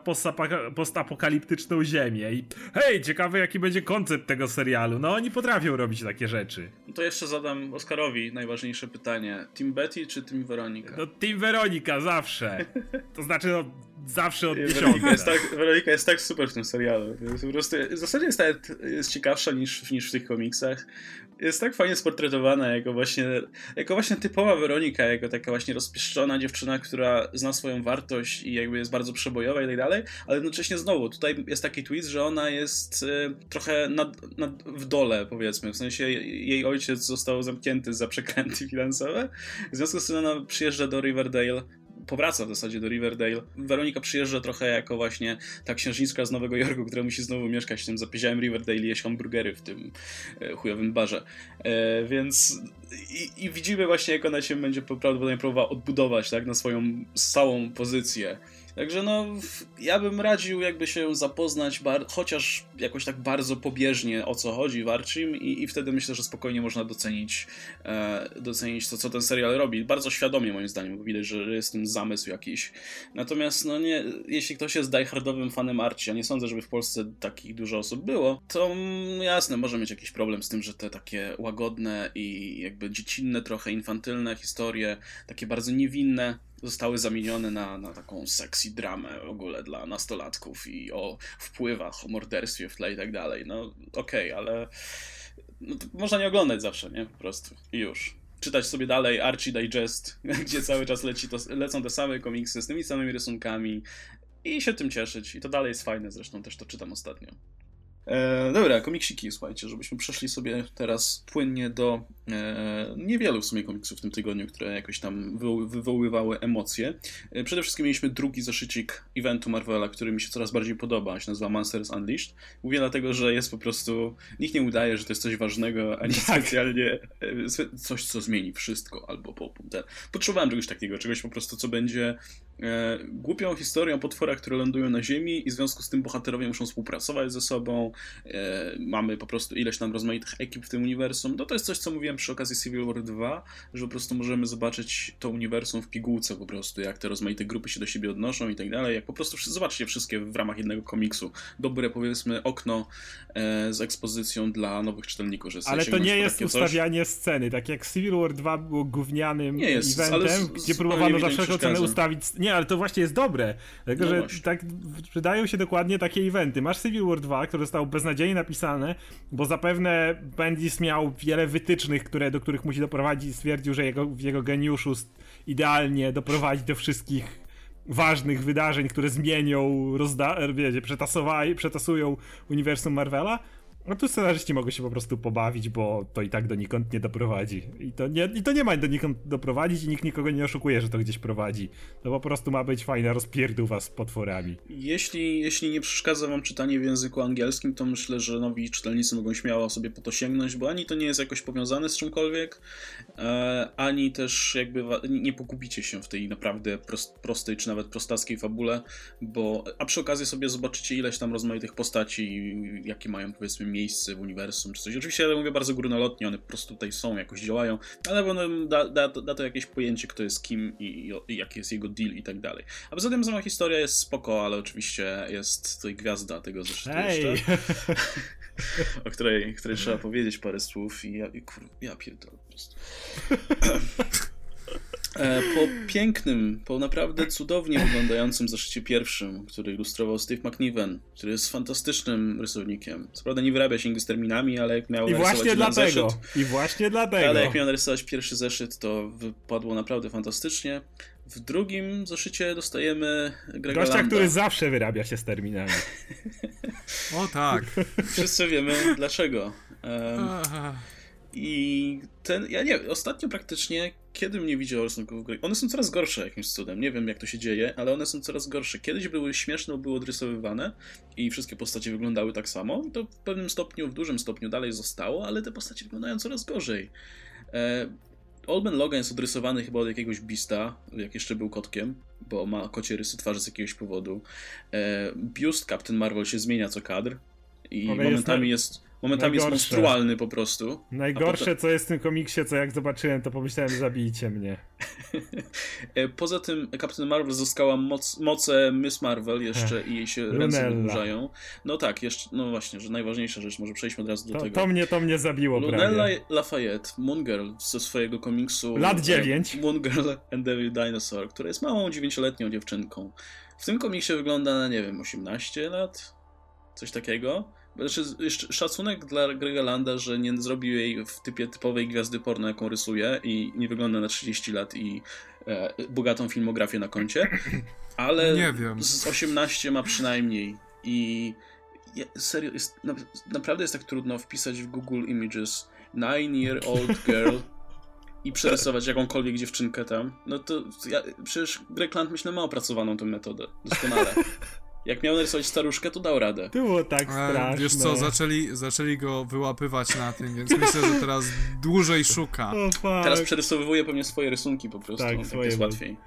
postapokaliptyczną ziemię. I hej, ciekawe jaki będzie koncept tego serialu. No oni potrafią robić takie rzeczy. To jeszcze zadam Oskarowi najważniejsze pytanie. Team Betty czy Team Weronika? No Team Weronika, zawsze. *laughs* To znaczy, no, zawsze od Weronika jest, tak, Weronika jest tak super w tym serialu. Jest po prostu, w zasadzie jest, jest ciekawsza niż, niż w tych komiksach jest tak fajnie sportretowana jako właśnie, jako właśnie typowa Weronika, jako taka właśnie rozpieszczona dziewczyna, która zna swoją wartość i jakby jest bardzo przebojowa i tak dalej, ale jednocześnie znowu, tutaj jest taki twist, że ona jest y, trochę nad, nad, w dole, powiedzmy, w sensie jej ojciec został zamknięty za przekręty finansowe, w związku z tym ona przyjeżdża do Riverdale powraca w zasadzie do Riverdale. Weronika przyjeżdża trochę jako właśnie ta księżniczka z Nowego Jorku, która musi znowu mieszkać w tym zapieziałym Riverdale i jeść hamburgery w tym e, chujowym barze. E, więc i, i, widzimy właśnie, jak ona się będzie prawdopodobnie próbowała odbudować tak, na swoją stałą pozycję Także no, ja bym radził jakby się zapoznać chociaż jakoś tak bardzo pobieżnie o co chodzi w Archim i, i wtedy myślę, że spokojnie można docenić, e, docenić to, co ten serial robi. Bardzo świadomie moim zdaniem, bo widać, że jest tym zamysł jakiś. Natomiast no nie, jeśli ktoś jest diehardowym fanem Archie, a nie sądzę, żeby w Polsce takich dużo osób było, to mm, jasne, może mieć jakiś problem z tym, że te takie łagodne i jakby dziecinne, trochę infantylne historie, takie bardzo niewinne, zostały zamienione na, na taką sexy dramę w ogóle dla nastolatków i o wpływach, o morderstwie w tle i tak dalej. No okej, okay, ale no, można nie oglądać zawsze, nie? Po prostu. I już. Czytać sobie dalej Archie Digest, *laughs* gdzie cały czas leci to, lecą te same komiksy z tymi samymi rysunkami i się tym cieszyć. I to dalej jest fajne, zresztą też to czytam ostatnio. E, dobra, komiksiki, słuchajcie, żebyśmy przeszli sobie teraz płynnie do e, niewielu w sumie komiksów w tym tygodniu, które jakoś tam wywoływały emocje. E, przede wszystkim mieliśmy drugi zeszycik eventu Marvela, który mi się coraz bardziej podoba, się nazywa Monsters Unleashed. Mówię dlatego, że jest po prostu, nikt nie udaje, że to jest coś ważnego, ani tak. specjalnie e, coś, co zmieni wszystko, albo po, ten. Potrzebowałem czegoś takiego, czegoś po prostu, co będzie e, głupią historią o potworach, które lądują na Ziemi i w związku z tym bohaterowie muszą współpracować ze sobą. E, mamy po prostu ileś tam rozmaitych ekip w tym uniwersum. No to jest coś, co mówiłem przy okazji Civil War 2, że po prostu możemy zobaczyć to uniwersum w pigułce po prostu, jak te rozmaite grupy się do siebie odnoszą i tak dalej. Jak po prostu zobaczcie wszystkie w ramach jednego komiksu. Dobre, powiedzmy, okno e, z ekspozycją dla nowych czytelników. Że ale to nie jest ustawianie coś. sceny. Tak jak Civil War 2 było gównianym nie jest, eventem, gdzie próbowano za wszelką cenę ustawić. Nie, ale to właśnie jest dobre. Dlatego, no że właśnie. tak wydają się dokładnie takie eventy. Masz Civil War 2, które zostało beznadziejnie napisane, bo zapewne Bendis miał wiele wytycznych, które, do których musi doprowadzić. Stwierdził, że jego, w jego geniuszu idealnie doprowadzić do wszystkich ważnych wydarzeń, które zmienią, rozda- wiecie, przetasują uniwersum Marvela, no tu scenarzyści mogą się po prostu pobawić, bo to i tak donikąd nie doprowadzi. I to nie, i to nie ma donikąd doprowadzić i nikt nikogo nie oszukuje, że to gdzieś prowadzi. To po prostu ma być fajna rozpierdówa z potworami. Jeśli, jeśli nie przeszkadza wam czytanie w języku angielskim, to myślę, że nowi czytelnicy mogą śmiało sobie po to sięgnąć, bo ani to nie jest jakoś powiązane z czymkolwiek, e, ani też jakby nie pogubicie się w tej naprawdę prost, prostej, czy nawet prostackiej fabule, bo a przy okazji sobie zobaczycie ileś tam rozmaitych postaci, jakie mają powiedzmy miejsce w uniwersum czy coś. Oczywiście ja mówię bardzo górnolotnie, one po prostu tutaj są, jakoś działają, ale da, da, da to jakieś pojęcie, kto jest kim i, i, jaki jest jego deal i tak dalej. A poza tym sama historia jest spoko, ale oczywiście jest tutaj gwiazda tego zresztą hey. jeszcze. *laughs* o której, której trzeba powiedzieć parę słów i ja, i kur, ja pierdolę po prostu. *laughs* E, po pięknym, po naprawdę cudownie wyglądającym zeszycie pierwszym, który ilustrował Steve McNiven, który jest fantastycznym rysownikiem. Co prawda nie wyrabia się z terminami, ale jak miał I właśnie dlatego. Zeszyt, I właśnie dlatego. Ale jak miał narysować pierwszy zeszyt, to wypadło naprawdę fantastycznie. W drugim zeszycie dostajemy Grega Gościa, Landa. który zawsze wyrabia się z terminami. o tak. *laughs* Wszyscy wiemy dlaczego. Um, i ten, ja nie ostatnio praktycznie, kiedy mnie widział rysunków gry, one są coraz gorsze jakimś cudem, nie wiem jak to się dzieje, ale one są coraz gorsze. Kiedyś były śmieszne, były odrysowywane i wszystkie postacie wyglądały tak samo, to w pewnym stopniu, w dużym stopniu dalej zostało, ale te postacie wyglądają coraz gorzej. E, Olben Logan jest odrysowany chyba od jakiegoś bista, jak jeszcze był kotkiem, bo ma kocie rysy twarzy z jakiegoś powodu. E, biust Captain Marvel się zmienia co kadr i momentami jest, jest Momentami Najgorsze. jest monstrualny po prostu. Najgorsze, potem... co jest w tym komiksie, co jak zobaczyłem, to pomyślałem, zabijcie mnie. *laughs* E, poza tym Captain Marvel zyskała moc, moce Miss Marvel jeszcze i jej się Lunella. ręce wydłużają. No tak, jeszcze, no właśnie, że najważniejsza rzecz, może przejdźmy od razu do to, tego. To mnie, to mnie zabiło Lunella prawie. Lafayette, Moon Girl ze swojego komiksu Lat 9. Moon Girl and Devil Dinosaur, która jest małą, dziewięcioletnią dziewczynką. W tym komiksie wygląda na, nie wiem, 18 lat? Coś takiego. Znaczy, szacunek dla Grega Landa, że nie zrobił jej w typie typowej gwiazdy porno, jaką rysuje i nie wygląda na 30 lat i e, bogatą filmografię na koncie, *clears throat* ale nie wiem. z 18 ma przynajmniej i serio, jest, naprawdę jest tak trudno wpisać w Google Images nine year old girl i przerysować jakąkolwiek dziewczynkę tam, no to ja, przecież Greg Land myślę ma opracowaną tę metodę doskonale. *laughs* Jak miał narysować staruszkę, to dał radę. To było tak straszne. Wiesz co, zaczęli, zaczęli go wyłapywać na tym, więc myślę, że teraz dłużej szuka. Oh, teraz przerysowywuje pewnie swoje rysunki po prostu, tak, tak jest łatwiej.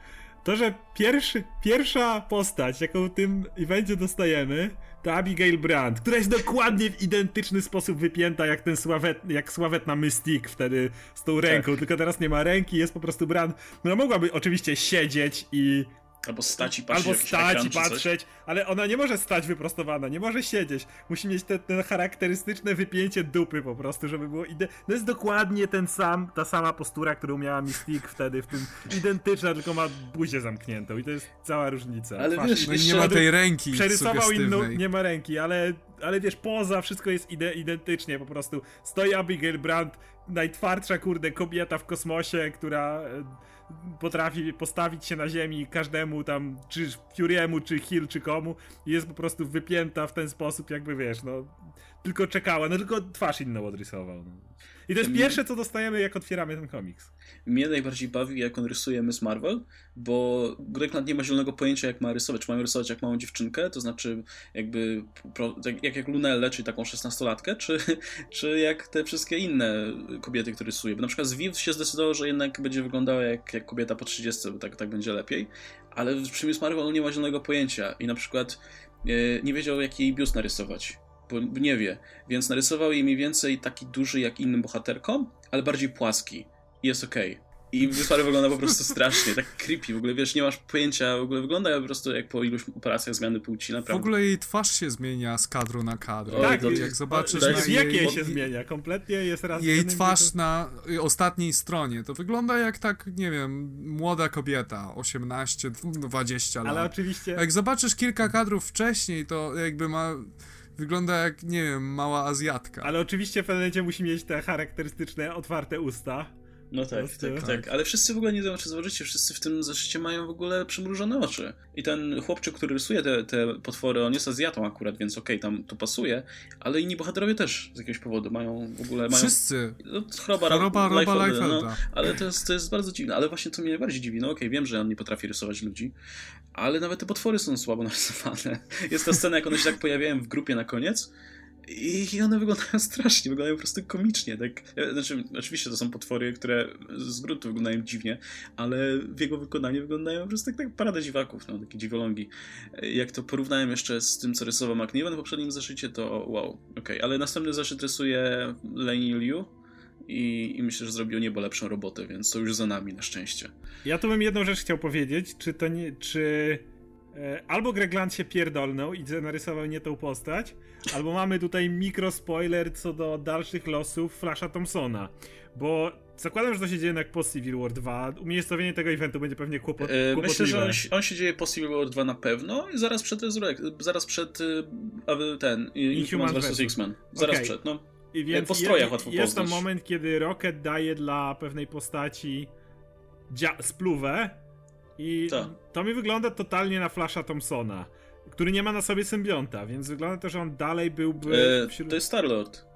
To, że pierwszy, pierwsza postać, jaką w tym evencie dostajemy, to Abigail Brandt, która jest dokładnie w identyczny sposób wypięta jak ten sławet, jak sławetna Mystique wtedy z tą ręką, tak. tylko teraz nie ma ręki, jest po prostu Brandt. No mogłaby oczywiście siedzieć i Albo stać i patrzeć, Albo stać i patrzeć, ale ona nie może stać wyprostowana, nie może siedzieć. Musi mieć te, te charakterystyczne wypięcie dupy po prostu, żeby było ide... To jest dokładnie ten sam, ta sama postura, którą miała Mystique wtedy w tym *laughs* identyczna, tylko ma buzię zamkniętą i to jest cała różnica. Ale wiesz, no nie ma tej ręki Przerysował inną, nie ma ręki, ale, ale wiesz, poza wszystko jest ide identycznie po prostu. Stoi Abigail Brandt, najtwardsza kurde kobieta w kosmosie, która potrafi postawić się na ziemi każdemu tam, czy Fury'emu, czy Hill, czy komu i jest po prostu wypięta w ten sposób, jakby wiesz, no tylko czekała, no tylko twarz inną odrysował. No. I to jest pierwsze, co dostajemy, jak otwieramy ten komiks. Mnie najbardziej bawi, jak on rysuje Miss Marvel, bo Grekland nie ma zielonego pojęcia, jak ma rysować. Czy mają rysować jak małą dziewczynkę, to znaczy jakby jak, jak Lunelle, czyli taką szesnastolatkę, czy, *laughs* czy jak te wszystkie inne kobiety, które rysuje. Bo na przykład z Viv się zdecydował, że jednak będzie wyglądała jak, jak kobieta po 30, bo tak, tak będzie lepiej. Ale przy Miss Marvel nie ma zielonego pojęcia i na przykład e, nie wiedział, jaki jej biust narysować bo nie wie, więc narysował jej mniej więcej taki duży jak innym bohaterkom, ale bardziej płaski. I jest okej. Okay. I *laughs* Wysłary wygląda po prostu strasznie, tak creepy. W ogóle wiesz, nie masz pojęcia, w ogóle wygląda po prostu jak po iluś operacjach zmiany płci, naprawdę. W ogóle jej twarz się zmienia z kadru na kadr. tak, jak, jak zobaczysz to, jej jej, się zmienia, kompletnie jest raz Jej twarz to... na ostatniej stronie, to wygląda jak tak, nie wiem, młoda kobieta, 18, 20 lat. Ale oczywiście... Jak zobaczysz kilka kadrów wcześniej, to jakby ma wygląda jak, nie wiem, mała Azjatka. Ale oczywiście w musi mieć te charakterystyczne, otwarte usta. No tak, tak, tak, tak, Ale wszyscy w ogóle nie wiem, czy zauważycie, wszyscy w tym zeszycie mają w ogóle przymrużone oczy. I ten chłopczyk, który rysuje te, te potwory, on jest Azjatą akurat, więc okej, okay, tam to pasuje, ale inni bohaterowie też z jakiegoś powodu mają w ogóle... Mają, wszyscy! No, choroba, choroba Roba Liefelda. No, ale to jest, to jest bardzo dziwne. Ale właśnie to mnie najbardziej dziwi. No okej, okay, wiem, że on nie potrafi rysować ludzi, ale nawet te potwory są słabo narysowane. *laughs* Jest ta scena, jak one się tak pojawiają w grupie na koniec, i one wyglądają *laughs* strasznie, wyglądają po prostu komicznie. Tak? Znaczy, oczywiście to są potwory, które z gruntu wyglądają dziwnie, ale w jego wykonaniu wyglądają po prostu tak, tak parada dziwaków, no, takie dziwolągi. Jak to porównałem jeszcze z tym, co rysował McNiven w poprzednim zeszycie, to wow. Okay. Ale następny zeszyt rysuje Lenny Liu, i, i, myślę, że zrobił niebo lepszą robotę, więc to już za nami na szczęście. Ja tu bym jedną rzecz chciał powiedzieć, czy to nie, czy E, albo Greg Land się pierdolnął i narysował nie tą postać, albo mamy tutaj mikro spoiler co do dalszych losów Flasha Thompsona, bo zakładam, że to się dzieje jednak po Civil War 2. Umiejscowienie tego eventu będzie pewnie kłopot, yy, Myślę, że on, on, się dzieje po Civil War 2 na pewno i zaraz przed, zaraz przed e, ten Inhuman vs. X-Men. Zaraz okay. przed, no. I więc po strojach łatwo Jest to moment, kiedy Rocket daje dla pewnej postaci spluwę, i to. to mi wygląda totalnie na Flasha Thompsona, który nie ma na sobie symbionta, więc wygląda to, że on dalej byłby. E, wśród... To jest Starlord.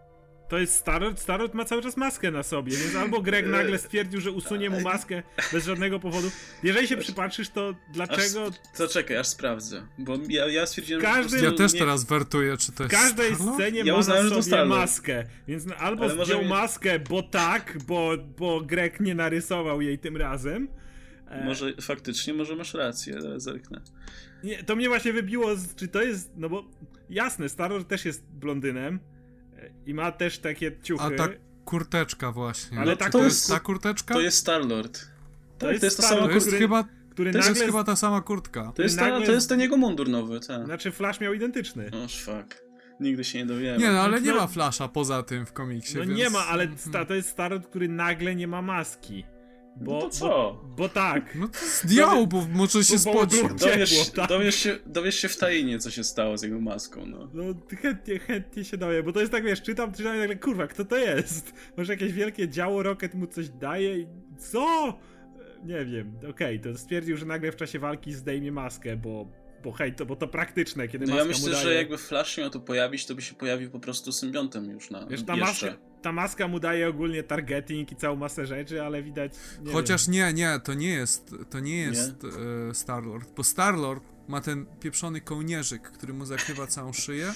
To jest Starlord. Starlord ma cały czas maskę na sobie, więc albo Greg e, nagle stwierdził, że usunie mu maskę bez żadnego powodu. Jeżeli się przypatrzysz, to dlaczego. Aż, to czekaj, aż sprawdzę. Bo ja, ja stwierdziłem, Każdy... że. Ja też nie... teraz wertuję, czy to jest. W każdej scenie ja ma uznałem, na sobie maskę. Więc albo Ale zdjął może... maskę, bo tak, bo, bo Greg nie narysował jej tym razem E, może faktycznie, może masz rację, zerknę. Nie, to mnie właśnie wybiło, czy to jest, no bo jasne, Starlord też jest blondynem e, i ma też takie ciuchy. A ta kurteczka właśnie. Ale no, tak, to, jest ta kurteczka? To jest Starlord. To, tak, jest, to jest ta sama To jest chyba który to nagle... jest chyba ta sama kurtka. To jest, nagle... to jest ten jego mundur nowy, tak. Znaczy Flash miał identyczny. Oh, fuck. Nigdy się nie dowiemy. Nie, no ale nie no... ma Flasha poza tym w komiksie, No więc... nie ma, ale to jest Starlord, który nagle nie ma maski. Bo, no to co? Bo, bo tak. No to zdjął, bo może się spodziewać. Dowiesz, tak? dowiesz, się, dowiesz się w tajnie, co się stało z jego maską, no. No chętnie, chętnie się dowiem, bo to jest tak, wiesz, czytam, czytam i nagle, kurwa, kto to jest? Może jakieś wielkie działo Rocket mu coś daje i co? Nie wiem, okej, okay, to stwierdził, że nagle w czasie walki zdejmie maskę, bo bo hej, to, bo to praktyczne, kiedy no maska ja myślę, mu daje... że jakby Flash miał tu pojawić, to by się pojawił po prostu symbiontem już na Wiesz, ta jeszcze. Maska, ta maska mu daje ogólnie targeting i całą masę rzeczy, ale widać... Nie Chociaż wiem. nie, nie, to nie jest, to nie jest nie? E, Star-Lord, bo Star-Lord ma ten pieprzony kołnierzyk, który mu zakrywa całą szyję,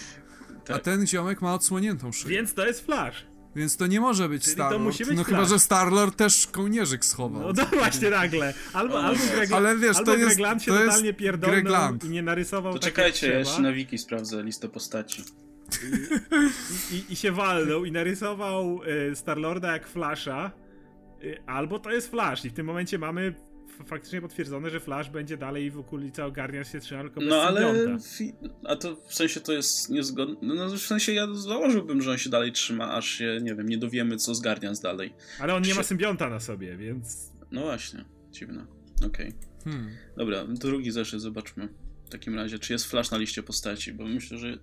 tak. a ten ziomek ma odsłoniętą szyję. Więc to jest Flash. Więc to nie może być Star-Lord. No chyba, że Star-Lord też kołnierzyk schował. No to właśnie nagle. Albo, albo Greg, Ale wiesz, albo to jest, Greg się to totalnie pierdolnął i nie narysował To czekajcie, ja jeszcze na wiki sprawdzę listę postaci. I, i, i się walnął i narysował y, Star-Lorda jak Flasha. Y, albo to jest Flash i w tym momencie mamy faktycznie potwierdzone, że Flash będzie dalej w okolicy ogarniać się trzyma tylko bez No ale, a to w sensie to jest niezgodne, no, no w sensie ja założyłbym, że on się dalej trzyma, aż się, nie wiem, nie dowiemy co zgarnia dalej. Ale on nie ma symbionta na sobie, więc... No właśnie, dziwne, okej. Okay. Hmm. Dobra, drugi zeszyt, zobaczmy. Takim razie? Czy jest Flash na liście postaci? Bo myślę, że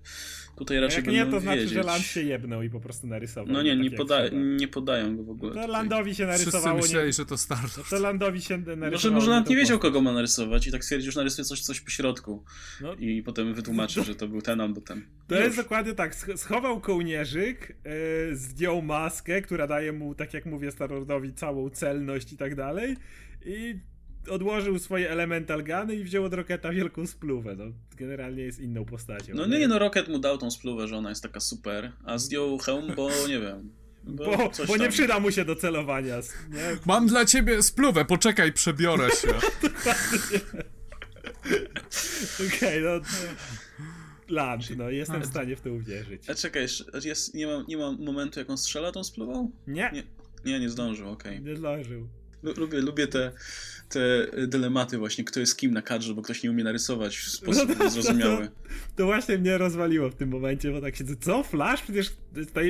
tutaj raczej Jak będą nie, to znaczy, wiedzieć. że Land się jebnął i po prostu narysował. No nie, tak nie, jak poda nie podają go w ogóle. To tutaj. Landowi się Wszyscy narysowało. myśleli, Nie... że to Star No to Landowi się narysowało. Może, może nawet tą nie wiedział, kogo ma narysować i tak stwierdził, że narysuje coś, coś po środku. No. I potem wytłumaczy, że to był ten albo ten. To Już. jest dokładnie tak. sch- Schował kołnierzyk, yy, zdjął maskę, która daje mu, tak jak mówię, Starlordowi całą celność i tak dalej. I odłożył swoje elemental guny i wziął od Roketa wielką spluwę. No, generalnie jest inną postacią. No nie, no Rocket mu dał tą spluwę, że ona jest taka super, a zdjął hełm, bo nie wiem. Bo, coś bo nie tam. przyda mu się do celowania. Nie? Mam dla ciebie spluwę, poczekaj, przebiorę *laughs* się. Okej, no. Land, no jestem w stanie w to uwierzyć. A czekaj, jest, nie, ma, nie ma momentu, jak on strzela tą spluwą? Nie, Nie. Nie, nie zdążył, okej. nie zdążył. Lu- Lubię, lubię te, te dylematy właśnie, kto jest kim na kadrze, bo ktoś nie umie narysować w sposób No to- zrozumiały. To właśnie mnie rozwaliło w tym momencie, bo tak siedzę, co, Flash? Przecież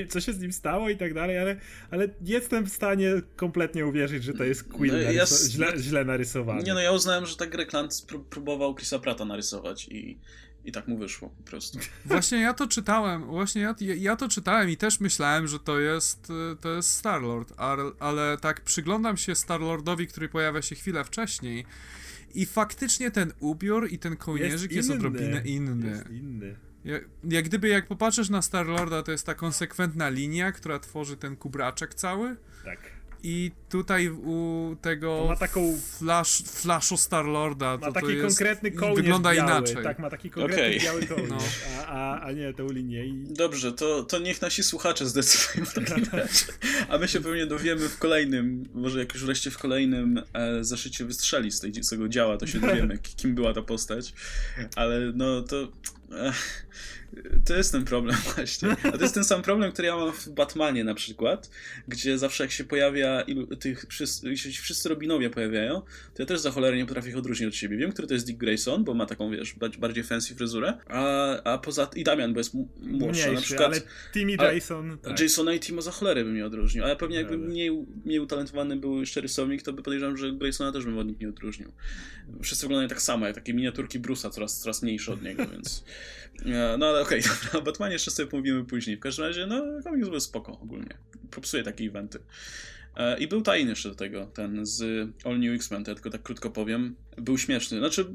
co się z nim stało i tak dalej, ale, ale jestem w stanie kompletnie uwierzyć, że to jest Quill No, ja źle, źle narysowany. Nie no, ja uznałem, że tak Greg Land pró- próbował Chrisa Prata narysować i, i tak mu wyszło po prostu. Właśnie ja to czytałem, właśnie ja, ja, to czytałem i też myślałem, że to jest, y, to jest Star-Lord, ale, ale tak przyglądam się Star-Lordowi, który pojawia się chwilę wcześniej i faktycznie ten ubiór i ten kołnierzyk jest, inny. odrobinę inny. Jest inny. Jak, jak gdyby jak popatrzysz na Star-Lorda, to jest ta konsekwentna linia, która tworzy ten kubraczek cały. Tak. I tutaj u tego ma taką- flash, flashu Star-Lorda Ma to, taki to jest, konkretny kołnierz wygląda biały. inaczej. Tak, ma taki konkretny Okej. biały kołnierz, No. a, a, a nie tą linię. I... Dobrze, to, to niech nasi słuchacze zdecydują w takim *laughs* razie. A my się pewnie dowiemy w kolejnym, może jak już wreszcie w kolejnym e, zeszycie wystrzeli z, tej, z tego działa, to się dowiemy, *laughs* kim była ta postać. Ale no to... Ech, to jest ten problem *laughs* właśnie. A to jest ten sam problem, który ja mam w Batmanie na przykład, gdzie zawsze jak się pojawia ilu, tych wszyscy, jeśli się wszyscy Robinowie pojawiają, to ja też za cholerę nie potrafię ich odróżnić od siebie. Wiem, który to jest Dick Grayson, bo ma taką, wiesz, ba- bardziej fancy fryzurę, a, a poza... i Damian, bo jest młodszy, Mniejszy, na przykład... ale Timmy ale- Jason... Tak. Jasona i Timo za cholerę bym nie odróżnił, ale pewnie jakby mniej, mniej utalentowany był jeszcze rysownik, to by podejrzewam, że Graysona też bym od nich nie odróżnił. Wszyscy wyglądają tak samo, jak takie miniaturki Bruce'a, coraz, coraz mniejsze od niego, więc... E, No ale okej, *laughs* dobra, o Batmanie jeszcze sobie pomówimy później. W każdym razie, no, komiks był spoko ogólnie. Propsuje takie eventy. E, I był tajny jeszcze do tego, ten z All New X-Men, ja tylko tak krótko powiem. Był śmieszny, znaczy...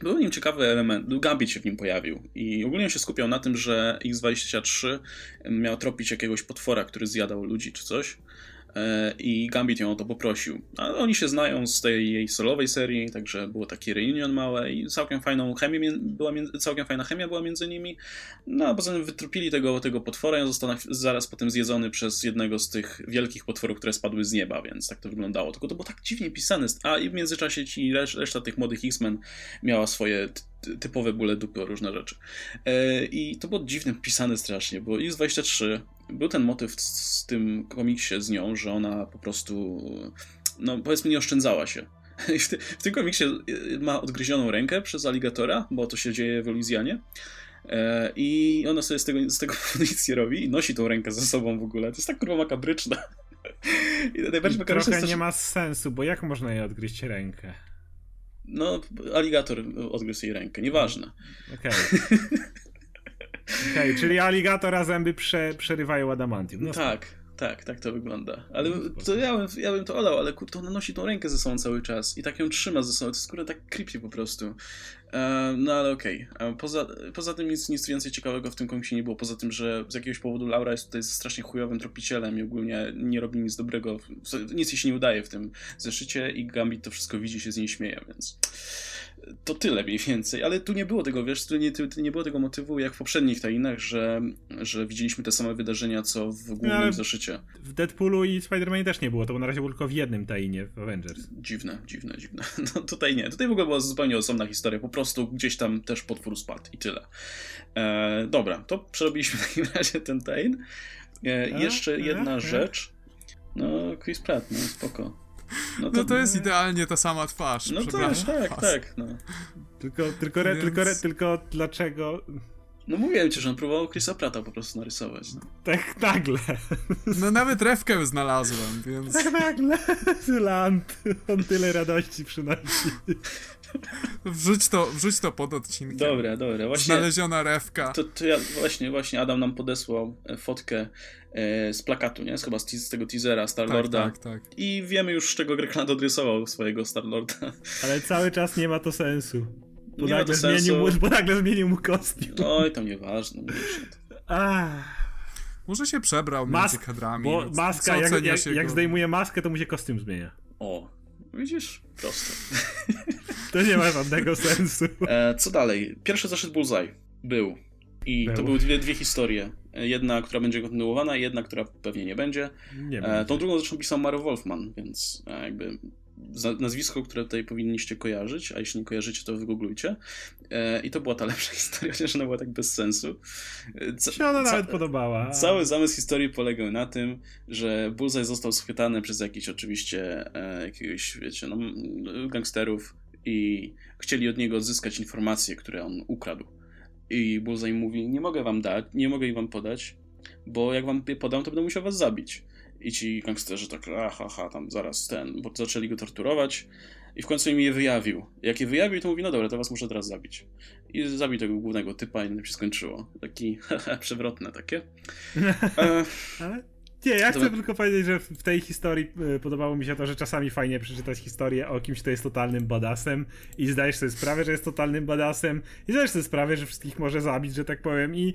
Był w nim ciekawy element, Gambit się w nim pojawił i ogólnie on się skupiał na tym, że X-23 miał tropić jakiegoś potwora, który zjadał ludzi czy coś i Gambit ją o to poprosił. A oni się znają z tej jej solowej serii, także było taki reunion małe i całkiem fajną chemię, mię- była między, całkiem fajna chemia była między nimi. No a poza tym wytrupili tego, tego potwora i został zaraz potem zjedzony przez jednego z tych wielkich potworów, które spadły z nieba, więc tak to wyglądało. Tylko to było tak dziwnie pisane. A i w międzyczasie ci resz, reszta tych młodych X-Men miała swoje ty- ty- typowe bóle dupy o różne rzeczy. E, I to było dziwnie pisane strasznie, bo X-23 był ten motyw z, z tym komiksie z nią, że ona po prostu, no powiedzmy, nie oszczędzała się. *laughs* W, ty, w tym komiksie y, ma odgryzioną rękę przez aligatora, bo to się dzieje w Luizjanie. E, I ona sobie z tego, z tego *laughs* nic nie robi i nosi tą rękę ze sobą w ogóle. To jest tak kurwa makabryczne. *laughs* I najbardziej makabryczne Trochę jest to, nie ma sensu, bo jak można jej odgryźć rękę? No, aligator odgryzł jej rękę, nieważne. Okej. Okej, czyli aligator a zęby prze, przerywają adamantium. No tak, tak, tak to wygląda. Ale No, to ja bym, ja bym to olał, ale kurde, ona nosi tą rękę ze sobą cały czas i tak ją trzyma ze sobą. To jest kurde tak creepy po prostu. E, no ale okej. E, Poza, poza tym nic, nic więcej ciekawego w tym komiksie nie było. Poza tym, że z jakiegoś powodu Laura jest tutaj strasznie chujowym tropicielem i ogólnie nie robi nic dobrego. Nic jej się nie udaje w tym zeszycie i Gambit to wszystko widzi, się z niej śmieje, więc to tyle mniej więcej, ale tu nie było tego, wiesz, tu nie, tu nie było tego motywu jak w poprzednich tajnach, że, że widzieliśmy te same wydarzenia, co w głównym ale- zeszycie. W Deadpoolu i Spider-Manie też nie było, to bo na razie było tylko w jednym tainie w Avengers. Dziwne, dziwne, dziwne. *laughs* No tutaj nie, tutaj w ogóle była zupełnie osobna historia, po prostu gdzieś tam też potwór spadł i tyle. E, dobra, to przerobiliśmy w takim *laughs* razie ten tain. E, A, jeszcze a, jedna a. rzecz. No, Chris Pratt, no spoko. No to jest idealnie ta sama twarz. No tak, przepraszam tak, was. tak, no. Tylko, tylko, re, Więc- tylko, re, tylko dlaczego... No mówiłem ci, że on próbował Chrisa Prata po prostu narysować. No. Tak nagle. No nawet rewkę znalazłem, więc... Tak nagle. Zylant. On tyle radości przynosi. Wrzuć to, wrzuć to pod odcinkiem. Dobra, dobra. Właśnie, Znaleziona rewka. to, to ja właśnie, właśnie Adam nam podesłał e, fotkę e, z plakatu, nie? Z chyba z, te- z tego teasera Tak, Star-Lorda. tak, tak. I wiemy już, z czego Greg odrysował swojego Star-Lorda. Ale cały czas nie ma to sensu. Bo, Nie nagle, to sensu. zmienił mu, bo nagle zmienił mu kostium. Oj, tam nieważne. to. Ach, Może się przebrał między Mask, kadrami. bo no, maska, jak, jak, jak zdejmuje maskę, to mu się kostium zmienia. O, widzisz? Proste. *laughs* To nie ma żadnego sensu. E, co dalej? Pierwszy zaszedł Bullseye. Był. I to Był. były dwie, dwie historie. Jedna, która będzie kontynuowana, i jedna, która pewnie nie będzie. Nie E, tą drugą zresztą pisał Maro Wolfman, więc e, jakby nazwisko, które tutaj powinniście kojarzyć, a jeśli nie kojarzycie, to wygooglujcie. E, I to była ta lepsza *laughs* historia, chociaż ona była tak bez sensu. E, ca- się ona ca- nawet podobała. Cały zamysł historii polegał na tym, że Bullseye został schwytany przez jakiś oczywiście e, jakiegoś, wiecie, no, gangsterów i chcieli od niego odzyskać informacje, które on ukradł. I Bullseye mówi, nie mogę wam dać, nie mogę ich wam podać, bo jak wam je podam, to będę musiał was zabić. I ci gangsterzy tak, aha, aha, tam zaraz ten, bo zaczęli go torturować i w końcu im je wyjawił. Jak je wyjawił, to mówi, no dobra, to was muszę teraz zabić. I zabił tego głównego typa i na tym się skończyło. Taki, przewrotne takie. E, *laughs* Ale nie, ja chcę Dobra. tylko powiedzieć, że w tej historii y, podobało mi się to, że czasami fajnie przeczytać historię o kimś, kto jest totalnym badassem i zdajesz sobie sprawę, że jest totalnym badassem i zdajesz sobie sprawę, że wszystkich może zabić, że tak powiem i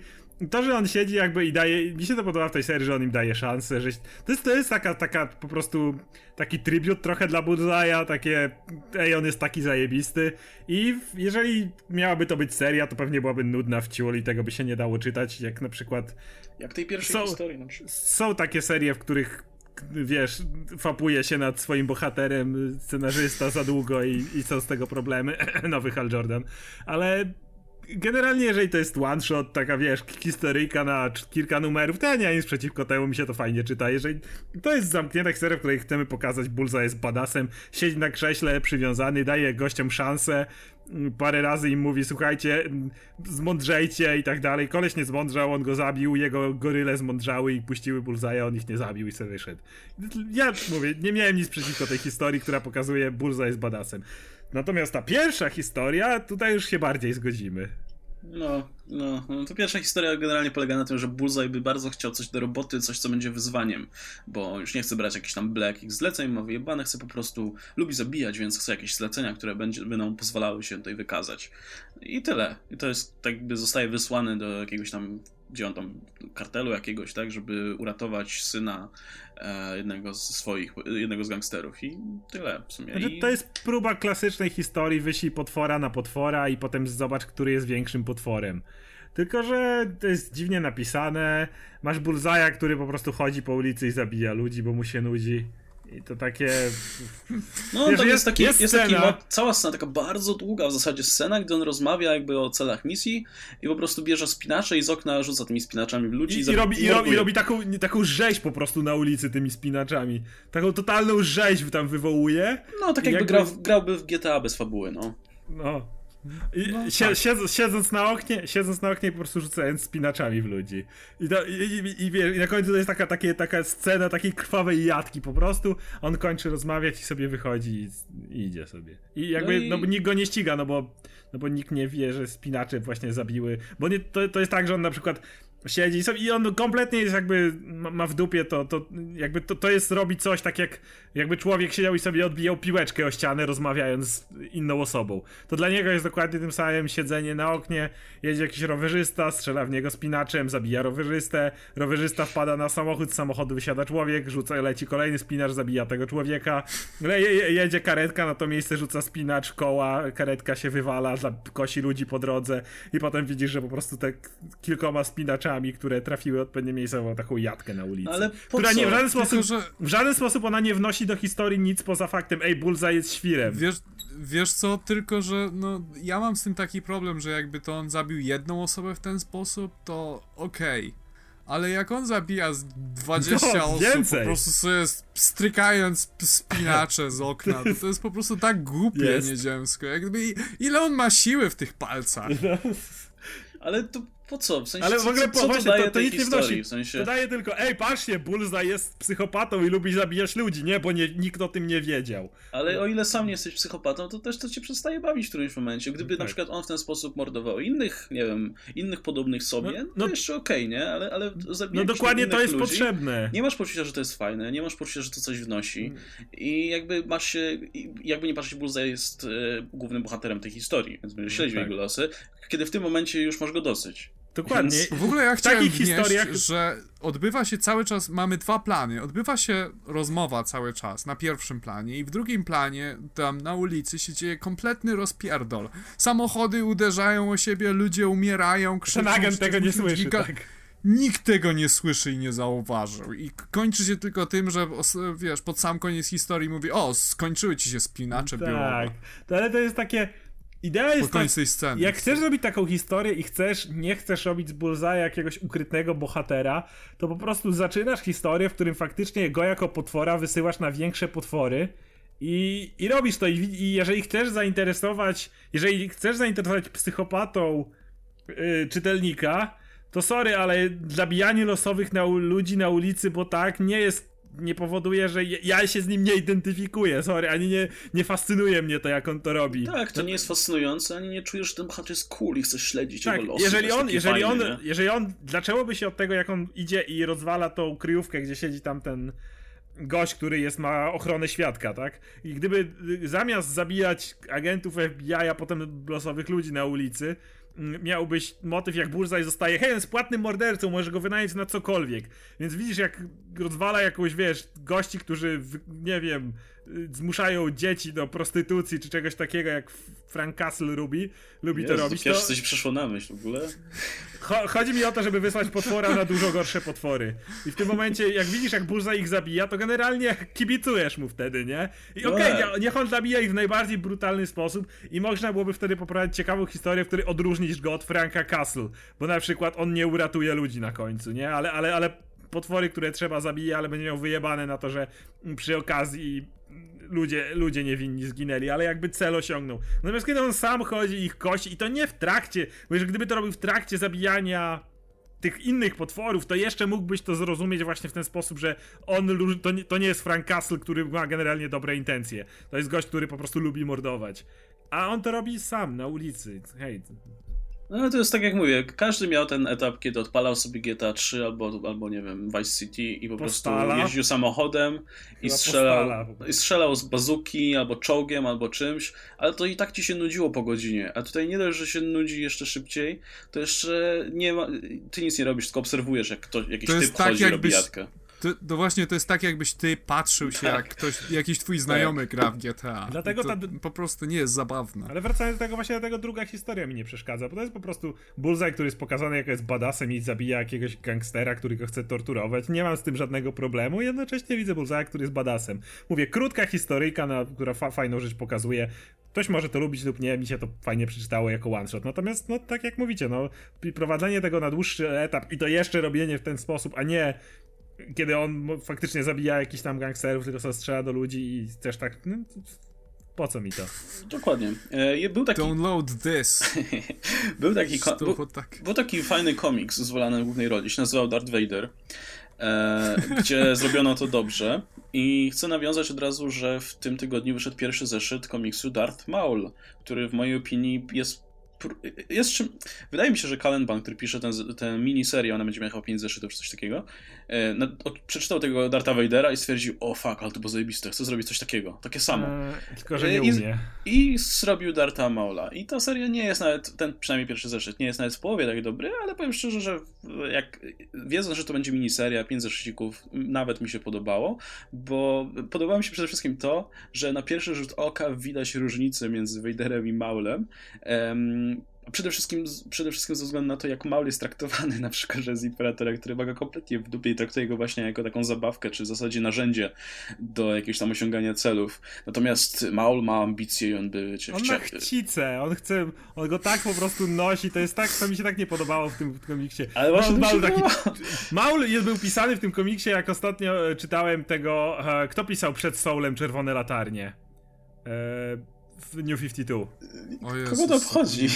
to, że on siedzi jakby i daje, mi się to podoba w tej serii, że on im daje szansę, że to jest, to jest taka, taka po prostu taki tribut trochę dla Bullseye'a, takie ej, on jest taki zajebisty i jeżeli miałaby to być seria, to pewnie byłaby nudna w ciul i tego by się nie dało czytać, jak na przykład jak tej pierwszej Są- historii na przykład. są takie serie, w których wiesz, fapuje się nad swoim bohaterem scenarzysta za długo i, i są z tego problemy. *clears throat* Nowy Hal Jordan. Ale generalnie, jeżeli to jest one shot, taka wiesz, historyjka na kilka numerów, to ja nie mam nic przeciwko temu, mi się to fajnie czyta. Jeżeli to jest zamknięta historia, w której chcemy pokazać, Bulza jest badasem, siedzi na krześle przywiązany, daje gościom szansę, mm, parę razy im mówi, słuchajcie, mm, zmądrzejcie i tak dalej. Koleś nie zmądrzał, on go zabił, jego goryle zmądrzały i puściły Bullseye'a, on ich nie zabił i sobie wyszedł. Ja mówię, nie miałem nic przeciwko tej historii, która pokazuje Bullseye jest badasem. Natomiast ta pierwsza historia, tutaj już się bardziej zgodzimy. No, no, no. To pierwsza historia generalnie polega na tym, że Bullseye by bardzo chciał coś do roboty, coś, co będzie wyzwaniem, bo już nie chce brać jakichś tam black ich zleceń, ma wyjebane, chce po prostu, lubi zabijać, więc chce jakieś zlecenia, które będzie, będą pozwalały się tutaj wykazać. I tyle. I to jest, tak jakby zostaje wysłany do jakiegoś tam, gdzie on tam, kartelu jakiegoś, tak, żeby uratować syna e, jednego z swoich, jednego z gangsterów i tyle w sumie. Znaczy, to jest próba klasycznej historii, wyślij potwora na potwora i potem zobacz, który jest większym potworem. Tylko, że to jest dziwnie napisane. Masz Bullseye'a, który po prostu chodzi po ulicy i zabija ludzi, bo mu się nudzi. I to takie... No, Wiesz, jest, jest- taki, jest jest, taki, mo- cała scena, taka bardzo długa w zasadzie scena, gdzie on rozmawia jakby o celach misji i po prostu bierze spinacze i z okna rzuca tymi spinaczami w ludzi I, i, i, robi, i, robi. I robi taką, taką rzeź po prostu na ulicy tymi spinaczami. Taką totalną rzeź tam wywołuje. No, tak jakby, jakby- Grał, grałby w GTA bez fabuły, no. No. I, No, tak. siedząc, siedząc na oknie, siedząc na oknie po prostu rzucając spinaczami w ludzi. I, to, i, i, i, na końcu to jest taka, takie, taka scena takiej krwawej jatki po prostu. On kończy rozmawiać i sobie wychodzi i, idzie sobie. I jakby, No no, nikt go nie ściga, no bo, no bo nikt nie wie, że spinacze właśnie zabiły. Bo nie, to, to jest tak, że on na przykład siedzi sobie, i on kompletnie jest jakby, ma, w dupie to, to jakby to, to jest, robi coś tak jak, jakby człowiek siedział i sobie odbijał piłeczkę o ścianę rozmawiając z inną osobą. To dla niego jest dokładnie tym samym siedzenie na oknie, jedzie jakiś rowerzysta, strzela w niego spinaczem, zabija rowerzystę, rowerzysta wpada na samochód, z samochodu wysiada człowiek, rzuca, leci kolejny spinacz, zabija tego człowieka, Le, je, je- jedzie karetka, na to miejsce rzuca spinacz, koła, karetka się wywala, kosi ludzi po drodze i potem widzisz, że po prostu te kilkoma spinaczami, które trafiły odpowiednie miejsce, ma taką jatkę na ulicy. No ale po która nie w żaden Tylko, sposób, że w żaden sposób ona nie wnosi do historii nic poza faktem, ej, Bullseye jest świrem. wiesz, wiesz co, tylko że no, ja mam z tym taki problem, że jakby to on zabił jedną osobę w ten sposób, to okej. Ale jak on zabija z 20 No, osób, więcej. po prostu sobie strykając spinacze z okna, to, to jest po prostu tak głupie Jest. nieziemsko. Jak gdyby, ile on ma siły w tych palcach? Ale to po co? W sensie, Ale w ogóle co, po, co właśnie, to daje to, to nic nie historii? wnosi. W sensie... To daje tylko, ej, patrzcie, Bullseye jest psychopatą i lubi zabijać ludzi, nie? Bo nie, nikt o tym nie wiedział. Ale o ile sam nie jesteś psychopatą, to też to cię przestaje bawić w którymś momencie. Gdyby Tak. na przykład on w ten sposób mordował innych, nie wiem, innych podobnych sobie, No- no, no- to jeszcze okej, nie? Ale, ale No dokładnie to jest ludzi, potrzebne. Nie masz poczucia, że to jest fajne, nie masz poczucia, że to coś wnosi. I jakby masz się, jakby nie patrzeć, Bullseye jest e, głównym bohaterem tej historii, więc będziesz śledził tak. jego losy, kiedy w tym momencie już masz go dosyć. Dokładnie. Więc- W ogóle ja chciałem takich wnieść, historiach- że odbywa się cały czas, mamy dwa plany. Odbywa się rozmowa cały czas na pierwszym planie i w drugim planie, tam na ulicy się dzieje kompletny rozpierdol. Samochody uderzają o siebie, ludzie umierają, krzyczą. Ten agent tego nie słyszy, giga- tak. Nikt tego nie słyszy i nie zauważył. I kończy się tylko tym, że wiesz, pod sam koniec historii mówi, o, skończyły ci się spinacze Tak. biurowe. To, ale to jest takie... Idea jest tak, tej sceny. jak chcesz robić taką historię i chcesz, nie chcesz robić z Bullseye jakiegoś ukrytego bohatera, to po prostu zaczynasz historię, w którym faktycznie go jako potwora wysyłasz na większe potwory i, i robisz to. I, I jeżeli chcesz zainteresować, jeżeli chcesz zainteresować psychopatą yy, czytelnika, to sorry, ale zabijanie losowych na, ludzi na ulicy, bo tak, nie jest nie powoduje, że ja- się z nim nie identyfikuję, sorry, ani nie, nie fascynuje mnie to, jak on to robi. Tak, to nie jest fascynujące, ani nie czujesz, że ten bohater jest cool i chcesz śledzić Tak, jego losy. jeżeli on, jeżeli, fajne, on, nie? jeżeli on, dlaczego by się od tego, jak on idzie i rozwala tą kryjówkę, gdzie siedzi tam ten gość, który jest, ma ochronę świadka, tak? I gdyby y, zamiast zabijać agentów FBI, a potem losowych ludzi na ulicy, miałbyś motyw, jak Bullseye zostaje, hej, jest płatnym mordercą, możesz go wynająć na cokolwiek. Więc widzisz, jak rozwala jakąś, wiesz, gości, którzy, nie wiem, zmuszają dzieci do prostytucji, czy czegoś takiego, jak Frank Castle lubi, lubi to Jezu, robić. Pierwsze to... coś przyszło na myśl w ogóle. Cho- chodzi mi o to, żeby wysłać potwora na dużo gorsze potwory. I w tym momencie, jak widzisz, jak Bullseye ich zabija, to generalnie kibicujesz mu wtedy, nie? I No okej, tak. nie- niech on zabija ich w najbardziej brutalny sposób i można byłoby wtedy poprowadzić ciekawą historię, w której odróżnisz go od Franka Castle, bo na przykład on nie uratuje ludzi na końcu, nie? Ale, ale, ale potwory, które trzeba zabija, ale będzie miał wyjebane na to, że przy okazji ludzie, ludzie niewinni zginęli, ale jakby cel osiągnął. Natomiast kiedy on sam chodzi ich kości, i to nie w trakcie, bo że gdyby to robił w trakcie zabijania tych innych potworów, to jeszcze mógłbyś to zrozumieć właśnie w ten sposób, że on, to nie, to nie jest Frank Castle, który ma generalnie dobre intencje. To jest gość, który po prostu lubi mordować. A on to robi sam, na ulicy. Hej, No to jest tak jak mówię, każdy miał ten etap, kiedy odpalał sobie GTA 3 albo, albo nie wiem, Vice City i po Postala. prostu jeździł samochodem i strzelał, i strzelał z bazuki albo czołgiem albo czymś, ale to i tak ci się nudziło po godzinie. A tutaj nie dość, że się nudzi jeszcze szybciej, to jeszcze nie ma, ty nic nie robisz, tylko obserwujesz jak ktoś, jakiś To typ tak, chodzi i robi jakbyś- jatkę. To, to właśnie to jest tak, jakbyś ty patrzył się, Tak. jak ktoś, jakiś twój znajomy gra w GTA. Dlatego to ta- po prostu nie jest zabawne. Ale wracając do tego, właśnie dlatego druga historia mi nie przeszkadza, bo to jest po prostu Bullseye, który jest pokazany jako jest badasem i zabija jakiegoś gangstera, który go chce torturować. Nie mam z tym żadnego problemu, jednocześnie widzę Bullseye, który jest badasem. Mówię, krótka historyjka, na, która fa fajną rzecz pokazuje. Ktoś może to lubić lub nie, mi się to fajnie przeczytało jako one shot. Natomiast, no tak jak mówicie, no prowadzenie tego na dłuższy etap i to jeszcze robienie w ten sposób, a nie kiedy on faktycznie zabija jakiś tam gangsterów, tylko sobie strzela do ludzi i też tak, no, po co mi to? Dokładnie. E, był taki, Download this. *laughs* był taki, ko- był, tak. Był taki fajny komiks z Wolanem w głównej roli, się nazywał Darth Vader, e, *laughs* gdzie zrobiono to dobrze i chcę nawiązać od razu, że w tym tygodniu wyszedł pierwszy zeszyt komiksu Darth Maul, który w mojej opinii jest jest czym... Wydaje mi się, że Kallenbach, który pisze tę tę miniserię, ona będzie miała chyba 5 zeszytów czy coś takiego, e, na, od, przeczytał tego Dartha Vadera i stwierdził, o fuck, ale to było zajebiste, chcę zrobić coś takiego, takie samo. Eee, tylko, że nie I- umie. I zrobił Darta Maula. I ta seria nie jest nawet, ten przynajmniej pierwszy zeszyt, nie jest nawet w połowie tak dobry, ale powiem szczerze, że jak wiedząc, że to będzie miniseria, pięć zeszycików, nawet mi się podobało, bo podobało mi się przede wszystkim to, że na pierwszy rzut oka widać różnicę między Vaderem i Maulem. Em, Przede wszystkim, przede wszystkim ze względu na to, jak Maul jest traktowany *laughs* na przykład przez Imperatora, który ma go kompletnie w dupie i traktuje go właśnie jako taką zabawkę, czy w zasadzie narzędzie do jakiegoś tam osiągania celów. Natomiast Maul ma ambicje i on by cię On chciał... ma chcicę, on chce, on go tak po prostu nosi, to jest tak, to mi się tak nie podobało w tym komiksie. Ale właśnie Maul, taki, Maul jest, był pisany w tym komiksie, jak ostatnio e, czytałem tego, e, kto pisał przed Soulem Czerwone Latarnie? E, w New 52. O Jezus. Kogo to obchodzi?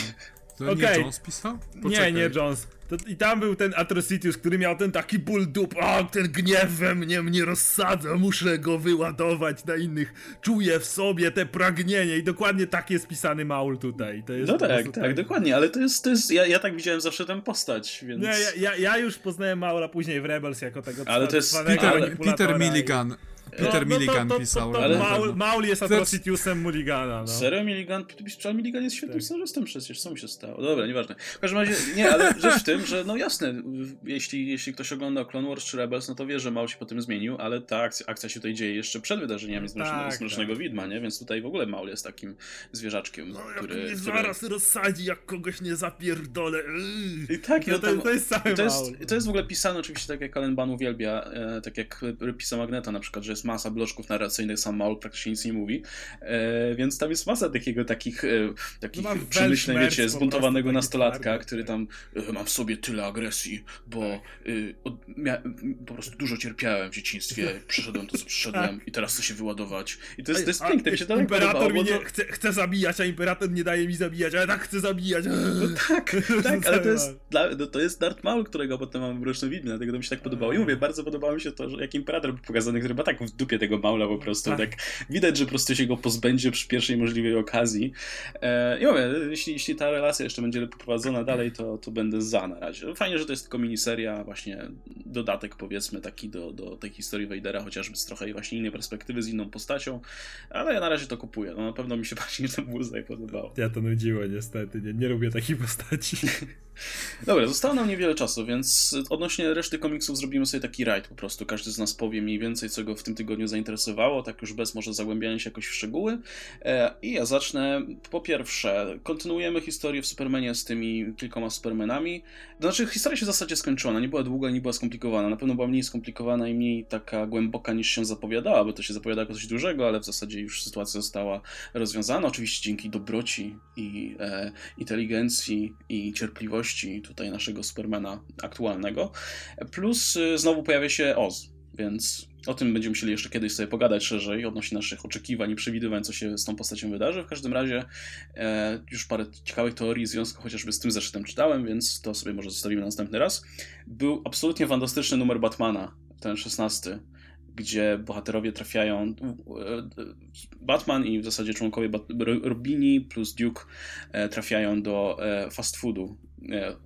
To okay. nie Jones pisał? Poczekaj. Nie, nie Jones. To, I tam był ten Atrocitus, który miał ten taki ból dup. O, ten gniew we mnie mnie rozsadza, muszę go wyładować na innych. Czuję w sobie te pragnienie i dokładnie tak jest pisany Maul tutaj. To jest no tak, tak, tak, dokładnie, ale to jest, to jest ja, ja tak widziałem zawsze tę postać, więc... Nie, ja, ja, ja już poznałem Maula później w Rebels jako tego Ale to jest Peter, Peter Milligan. Peter no, Milligan no to, to, pisał. To, ale... Maul, Maul jest Atrocitiusem Mulligana. No. Serio Milligan? Czy Milligan jest świetnym tak. scenarzystą przecież, co mi się stało? Dobra, nieważne. W każdym razie, nie, ale rzecz w tym, że no jasne, jeśli, jeśli ktoś ogląda Clone Wars czy Rebels, no to wie, że Maul się po tym zmienił, ale ta akcja, akcja się tutaj dzieje jeszcze przed wydarzeniami no, tak, Zmrocznego tak. Widma, nie? Więc tutaj w ogóle Maul jest takim zwierzaczkiem, no, który... Jak mnie zaraz rozsadzi, jak kogoś nie zapierdolę. I tak, no, to, to, jest cały to jest, to jest w ogóle pisane oczywiście tak, jak Alan Ban uwielbia, e, tak jak pisał Magneta na przykład, że jest masa bloczków na narracyjnych sam Maul praktycznie nic nie mówi, e, więc tam jest masa takiego, takich, e, takich no przemyśleń, wiecie, zbuntowanego nastolatka, który tam e, mam w sobie tyle agresji, bo tak. od, po prostu dużo cierpiałem w dzieciństwie, przeszedłem to, co przeszedłem tak. i teraz chcę się wyładować. I to jest, to jest a, piękne, mi się to Imperator mi nie, chce, chce zabijać, a Imperator nie daje mi zabijać, ale tak chcę zabijać. No *laughs* tak, tak, ale to jest, no, to jest Darth Maul, którego potem mam w Mrocznym Widmie, dlatego to mi się tak podobało. I mówię, bardzo podobało mi się to, że jak Imperator był pokazany, który ma tak w dupie tego Maula po prostu. Tak. tak. widać, że po prostu się go pozbędzie przy pierwszej możliwej okazji. E, I mówię, jeśli, jeśli ta relacja jeszcze będzie poprowadzona dalej, to, to będę za na razie. Fajnie, że to jest tylko miniseria, właśnie dodatek powiedzmy taki do, do tej historii Vadera, chociażby z trochę właśnie innej perspektywy, z inną postacią, ale ja na razie to kupuję. No na pewno mi się *laughs* bardziej to Bullseye podobało. Ja to nudziło niestety, nie, nie lubię takich postaci. *laughs* Dobra, zostało nam niewiele czasu, więc odnośnie reszty komiksów zrobimy sobie taki rajd po prostu. Każdy z nas powie mniej więcej, co go w tym tygodniu zainteresowało, tak już bez może zagłębiania się jakoś w szczegóły. E, I ja zacznę. Po pierwsze, kontynuujemy historię w Supermanie z tymi kilkoma Supermanami. Znaczy, historia się w zasadzie skończyła. Nie była długa, nie była skomplikowana. Na pewno była mniej skomplikowana i mniej taka głęboka niż się zapowiadała, bo to się zapowiada jako coś dużego, ale w zasadzie już sytuacja została rozwiązana. Oczywiście dzięki dobroci i e, inteligencji i cierpliwości tutaj naszego Supermana aktualnego. Plus y, znowu pojawia się Oz, więc o tym będziemy musieli jeszcze kiedyś sobie pogadać szerzej odnośnie naszych oczekiwań i przewidywań, co się z tą postacią wydarzy. W każdym razie e, już parę ciekawych teorii w związku chociażby z tym zeszytem czytałem, więc to sobie może zostawimy na następny raz. Był absolutnie fantastyczny numer Batmana, ten 16 gdzie bohaterowie trafiają. E, Batman i w zasadzie członkowie Robini plus Duke e, trafiają do e, fast foodu.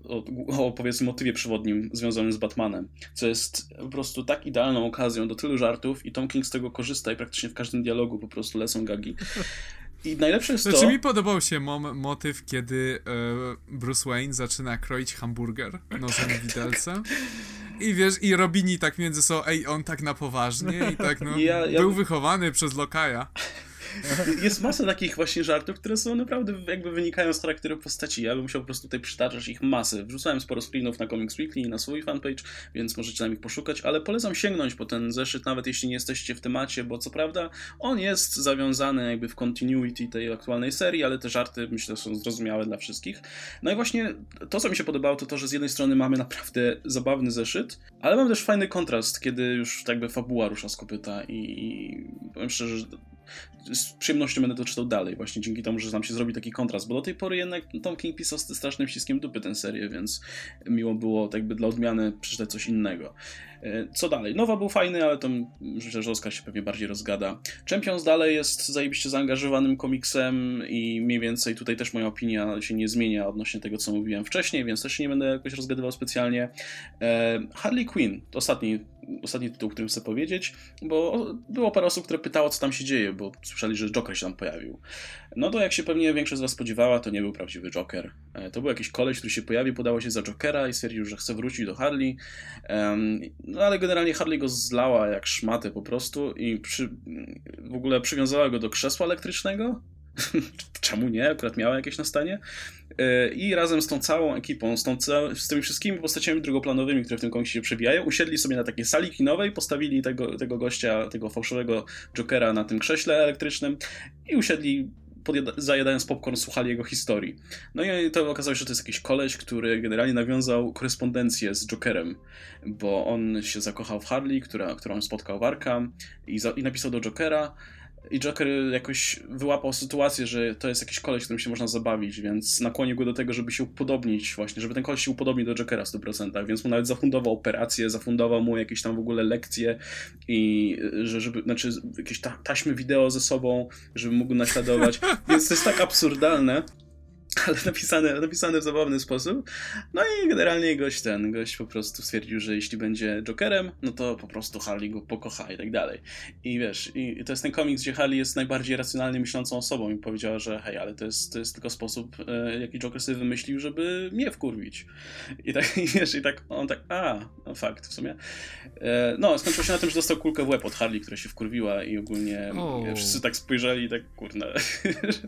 O, o powiedzmy motywie przewodnim związanym z Batmanem, co jest po prostu tak idealną okazją do tylu żartów i Tom King z tego korzysta i praktycznie w każdym dialogu po prostu lecą gagi. I najlepsze jest znaczy, to... Znaczy mi podobał się mom, motyw, kiedy e, Bruce Wayne zaczyna kroić hamburger nożem widelcem. I wiesz, i Robini tak między sobą, ej, on tak na poważnie i tak, no, ja, ja... był wychowany przez Lokaja. *laughs* Jest masa takich właśnie żartów, które są naprawdę jakby wynikają z charakteru postaci. Ja bym musiał po prostu tutaj przytaczać ich masę. Wrzucałem sporo screenów na Comics Weekly i na swój fanpage, więc możecie tam ich poszukać, ale polecam sięgnąć po ten zeszyt, nawet jeśli nie jesteście w temacie, bo co prawda on jest zawiązany jakby w continuity tej aktualnej serii, ale te żarty myślę są zrozumiałe dla wszystkich. No i właśnie to, co mi się podobało, to to, że z jednej strony mamy naprawdę zabawny zeszyt, ale mam też fajny kontrast, kiedy już jakby fabuła rusza z kopyta i, i powiem szczerze, z przyjemnością będę to czytał dalej, właśnie dzięki temu, że nam się zrobi taki kontrast, bo do tej pory jednak Tom King pisał z strasznym ściskiem dupy tę serię, więc miło było tak jakby dla odmiany przeczytać coś innego. E, co dalej? Nowa był fajny, ale to myślę, że Oskar się pewnie bardziej rozgada. Champions dalej jest zajebiście zaangażowanym komiksem i mniej więcej tutaj też moja opinia się nie zmienia odnośnie tego, co mówiłem wcześniej, więc też nie będę jakoś rozgadywał specjalnie. E, Harley Quinn, ostatni ostatni tytuł, o którym chcę powiedzieć, bo było parę osób, które pytało, co tam się dzieje, bo słyszeli, że Joker się tam pojawił. No to jak się pewnie większość z Was spodziewała, to nie był prawdziwy Joker. E, to był jakiś koleś, który się pojawił, podało się za Jokera i stwierdził, że chce wrócić do Harley. No ale generalnie Harley go zlała jak szmatę po prostu i przy, w ogóle przywiązała go do krzesła elektrycznego. *laughs* Czemu nie? Akurat miała jakieś na stanie. E, I razem z tą całą ekipą, z, tą, z tymi wszystkimi postaciami drugoplanowymi, które w tym komiksie się przebijają, usiedli sobie na takiej sali kinowej, postawili tego, tego gościa, tego fałszywego Jokera na tym krześle elektrycznym i usiedli zajadając popcorn, słuchali jego historii. No i to okazało się, że to jest jakiś koleś, który generalnie nawiązał korespondencję z Jokerem, bo on się zakochał w Harley, która, którą spotkał w Arkham i, i napisał do Jokera, i Joker jakoś wyłapał sytuację, że to jest jakiś koleś, którym się można zabawić, więc nakłonił go do tego, żeby się upodobnić właśnie, żeby ten koleś się upodobnił do Jokera w 100%, więc mu nawet zafundował operację, zafundował mu jakieś tam w ogóle lekcje i że, żeby, znaczy jakieś ta, taśmy wideo ze sobą, żeby mógł naśladować, *laughs* więc to jest tak absurdalne, *laughs* ale napisane, napisane w zabawny sposób. No i generalnie gość ten, gość po prostu stwierdził, że jeśli będzie Jokerem, no to po prostu Harley go pokocha i tak dalej. I wiesz, i to jest ten komiks, gdzie Harley jest najbardziej racjonalnie myślącą osobą i powiedziała, że hej, ale to jest, to jest tylko sposób, e, jaki Joker sobie wymyślił, żeby mnie wkurwić. I tak, *laughs* i wiesz, i tak, on tak, a, no fakt, w sumie. E, no, skończyło się na tym, że dostał kulkę w łeb od Harley, która się wkurwiła i ogólnie oh. wszyscy tak spojrzeli i tak, kurna.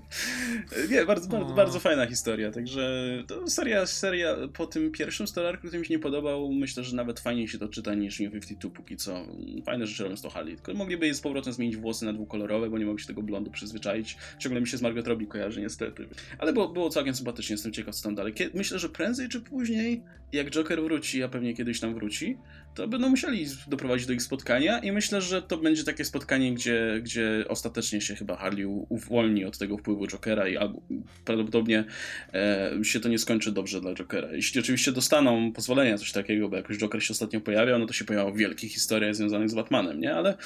*laughs* nie, bardzo, bardzo, bardzo fajnie fajna historia, także to seria, seria po tym pierwszym Star który mi się nie podobał, myślę, że nawet fajniej się to czyta niż New 52 póki co. Fajne rzeczy robią z to Harley, tylko mogliby z powrotem zmienić włosy na dwukolorowe, bo nie mogę się tego blondu przyzwyczaić. Ciągle mi się z Margot Robbie kojarzy niestety. Ale było, było całkiem sympatycznie, jestem ciekaw co tam dalej. Myślę, że prędzej czy później, jak Joker wróci, a pewnie kiedyś tam wróci, to będą musieli doprowadzić do ich spotkania i myślę, że to będzie takie spotkanie, gdzie, gdzie ostatecznie się chyba Harley uwolni od tego wpływu Jokera i albo prawdopodobnie e, się to nie skończy dobrze dla Jokera. Jeśli oczywiście dostaną pozwolenia coś takiego, bo jak już Joker się ostatnio pojawiał, no to się pojawiały wielkie historie związane z Batmanem, nie? Ale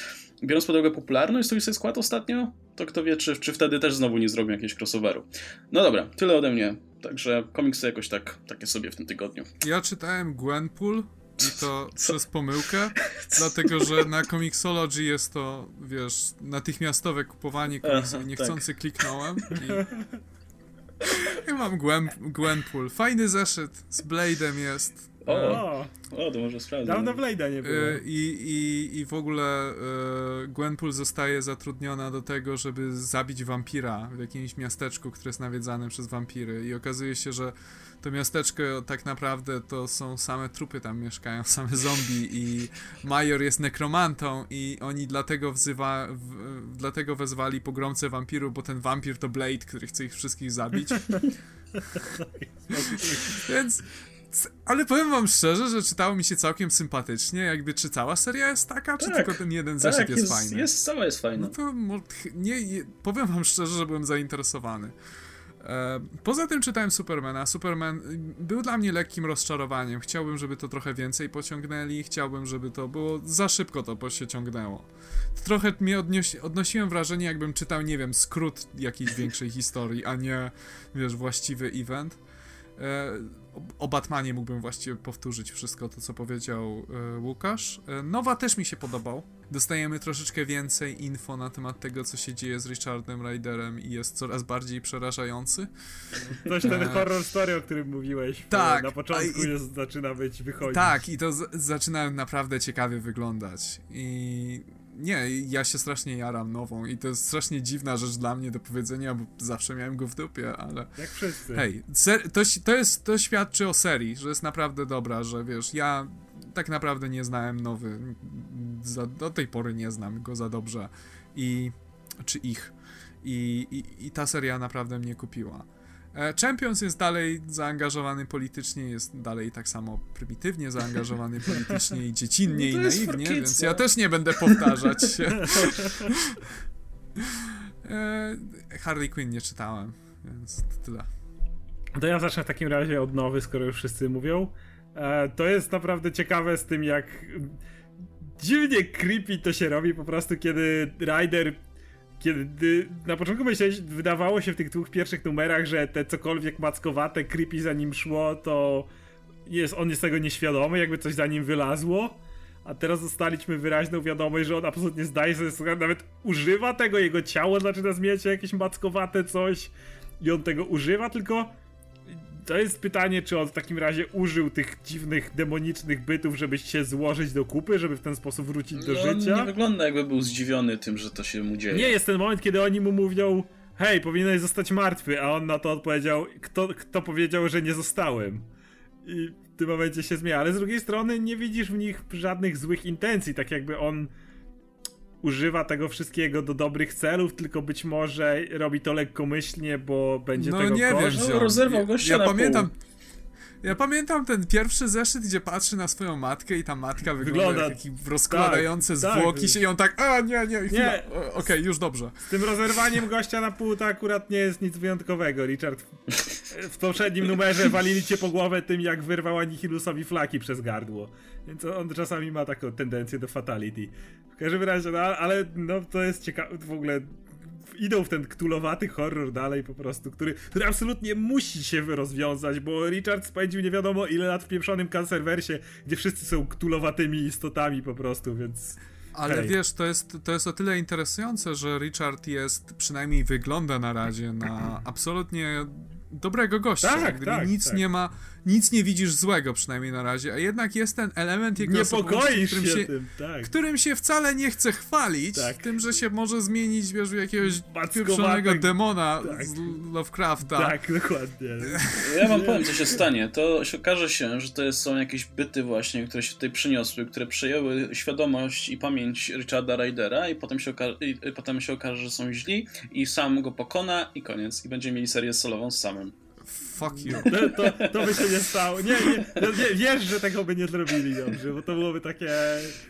biorąc pod uwagę popularność Suicide Squad ostatnio, to kto wie, czy, czy wtedy też znowu nie zrobią jakiegoś crossoveru. No dobra, tyle ode mnie. Także komiksy jakoś tak, takie sobie w tym tygodniu. Ja czytałem Gwenpool i to *laughs* Co? przez pomyłkę, *laughs* dlatego że na Comixology jest to, wiesz, natychmiastowe kupowanie komiksów niechcący tak. kliknąłem i... *laughs* I mam Gwen, Gwenpool. Fajny zeszyt z Blade'em jest. O, o, to może sprawdzę. Dawno Blade'a nie było. Y, I, i, i w ogóle y, Gwenpool zostaje zatrudniona do tego, żeby zabić wampira w jakimś miasteczku, które jest nawiedzane przez wampiry. I okazuje się, że to miasteczko tak naprawdę to są same trupy tam mieszkają, *laughs* same zombie i Major jest nekromantą i oni dlatego wzywa, w, dlatego wezwali pogromcę wampirów, bo ten wampir to Blade, który chce ich wszystkich zabić. *laughs* Więc ale powiem wam szczerze, że czytało mi się całkiem sympatycznie, jakby czy cała seria jest taka, czy tak, tylko ten jeden zeszyt tak, jest, jest fajny? jest, cała jest fajna. No to nie, nie, powiem wam szczerze, że byłem zainteresowany. E, poza tym czytałem Supermana. Superman był dla mnie lekkim rozczarowaniem. Chciałbym, żeby to trochę więcej pociągnęli. Chciałbym, żeby to było za szybko to się ciągnęło. Trochę mnie odnosi, odnosiłem wrażenie, jakbym czytał, nie wiem, skrót jakiejś większej historii, a nie, wiesz, właściwy event. E, o Batmanie mógłbym właściwie powtórzyć wszystko to, co powiedział e, Łukasz. E, Nowa też mi się podobał. Dostajemy troszeczkę więcej info na temat tego, co się dzieje z Richardem Ryderem i jest coraz bardziej przerażający. Coś ten horror story, o którym mówiłeś. Tak. Na początku i, jest, zaczyna być wychodzić. Tak, i to zaczyna naprawdę ciekawie wyglądać. I nie, ja się strasznie jaram nową i to jest strasznie dziwna rzecz dla mnie do powiedzenia, bo zawsze miałem go w dupie, ale... Jak wszyscy. Hej, to, to, jest, to świadczy o serii, że jest naprawdę dobra, że wiesz, ja tak naprawdę nie znałem nowy, za, do tej pory nie znam go za dobrze i... czy ich. I, i, I ta seria naprawdę mnie kupiła. E, Champions jest dalej zaangażowany politycznie, jest dalej tak samo prymitywnie zaangażowany *laughs* politycznie i dziecinnie no i naiwnie, kids, więc no. ja też nie będę powtarzać się. *laughs* E, Harley Quinn nie czytałem, więc to tyle. To ja zacznę w takim razie od nowy, skoro już wszyscy mówią. E, to jest naprawdę ciekawe z tym, jak dziwnie creepy to się robi po prostu, kiedy Ryder kiedy na początku myślałeś, wydawało się w tych dwóch pierwszych numerach, że te cokolwiek mackowate, creepy za nim szło, to jest, on jest tego nieświadomy, jakby coś za nim wylazło. A teraz dostaliśmy wyraźną wiadomość, że on absolutnie zdaje sobie nawet używa tego, jego ciało zaczyna zmieniać się jakieś mackowate coś i on tego używa, tylko to jest pytanie, czy on w takim razie użył tych dziwnych, demonicznych bytów, żeby się złożyć do kupy, żeby w ten sposób wrócić do no, życia? nie wygląda jakby był zdziwiony tym, że to się mu dzieje. Nie, jest ten moment, kiedy oni mu mówią hej, powinieneś zostać martwy, a on na to odpowiedział, kto, kto powiedział, że nie zostałem. I w tym momencie się zmienia, ale z drugiej strony nie widzisz w nich żadnych złych intencji, tak jakby on używa tego wszystkiego do dobrych celów, tylko być może robi to lekkomyślnie, bo będzie no, tego nie koszt. wiem, no, rozerwał gościa ja, ja pamiętam, Ja pamiętam ten pierwszy zeszyt, gdzie patrzy na swoją matkę i ta matka wygląda, wygląda jak taki rozkładające tak, zwłoki tak. się i on tak, a nie, nie, nie. okej, okay, już dobrze. Z tym rozerwaniem gościa na pół to akurat nie jest nic wyjątkowego, Richard. W poprzednim numerze walili cię po głowę tym, jak wyrwał Anihilusowi flaki przez gardło. Więc on czasami ma taką tendencję do fatality. W każdym razie, no, ale no, to jest ciekawe, w ogóle idą w ten ktulowaty horror dalej po prostu, który, który absolutnie musi się rozwiązać, bo Richard spędził nie wiadomo ile lat w pieprzonym kancerwersie, gdzie wszyscy są ktulowatymi istotami po prostu, więc... Ale Hej. wiesz, to jest, to jest o tyle interesujące, że Richard jest, przynajmniej wygląda na razie, na *clears throat* absolutnie dobrego gościa. Tak, tak, nic tak. nie ma, nic nie widzisz złego przynajmniej na razie, a jednak jest ten element jego Niepokoisz którym się, tym, tak. którym się wcale nie chce chwalić, tak. tym, że się może zmienić, wiesz, w jakiegoś pieprzonego demona tak. z Lovecrafta. Tak, dokładnie. Ja wam powiem, co się stanie. To się okaże się, że to są jakieś byty właśnie, które się tutaj przyniosły, które przejęły świadomość i pamięć Richarda Rydera i potem się, oka- i potem się okaże, że są źli i sam go pokona i koniec. I będziemy mieli serię solową z samym. Fuck you. To, to, to, by się nie stało. Nie, nie, nie, wiesz, że tego by nie zrobili dobrze, bo to byłoby takie...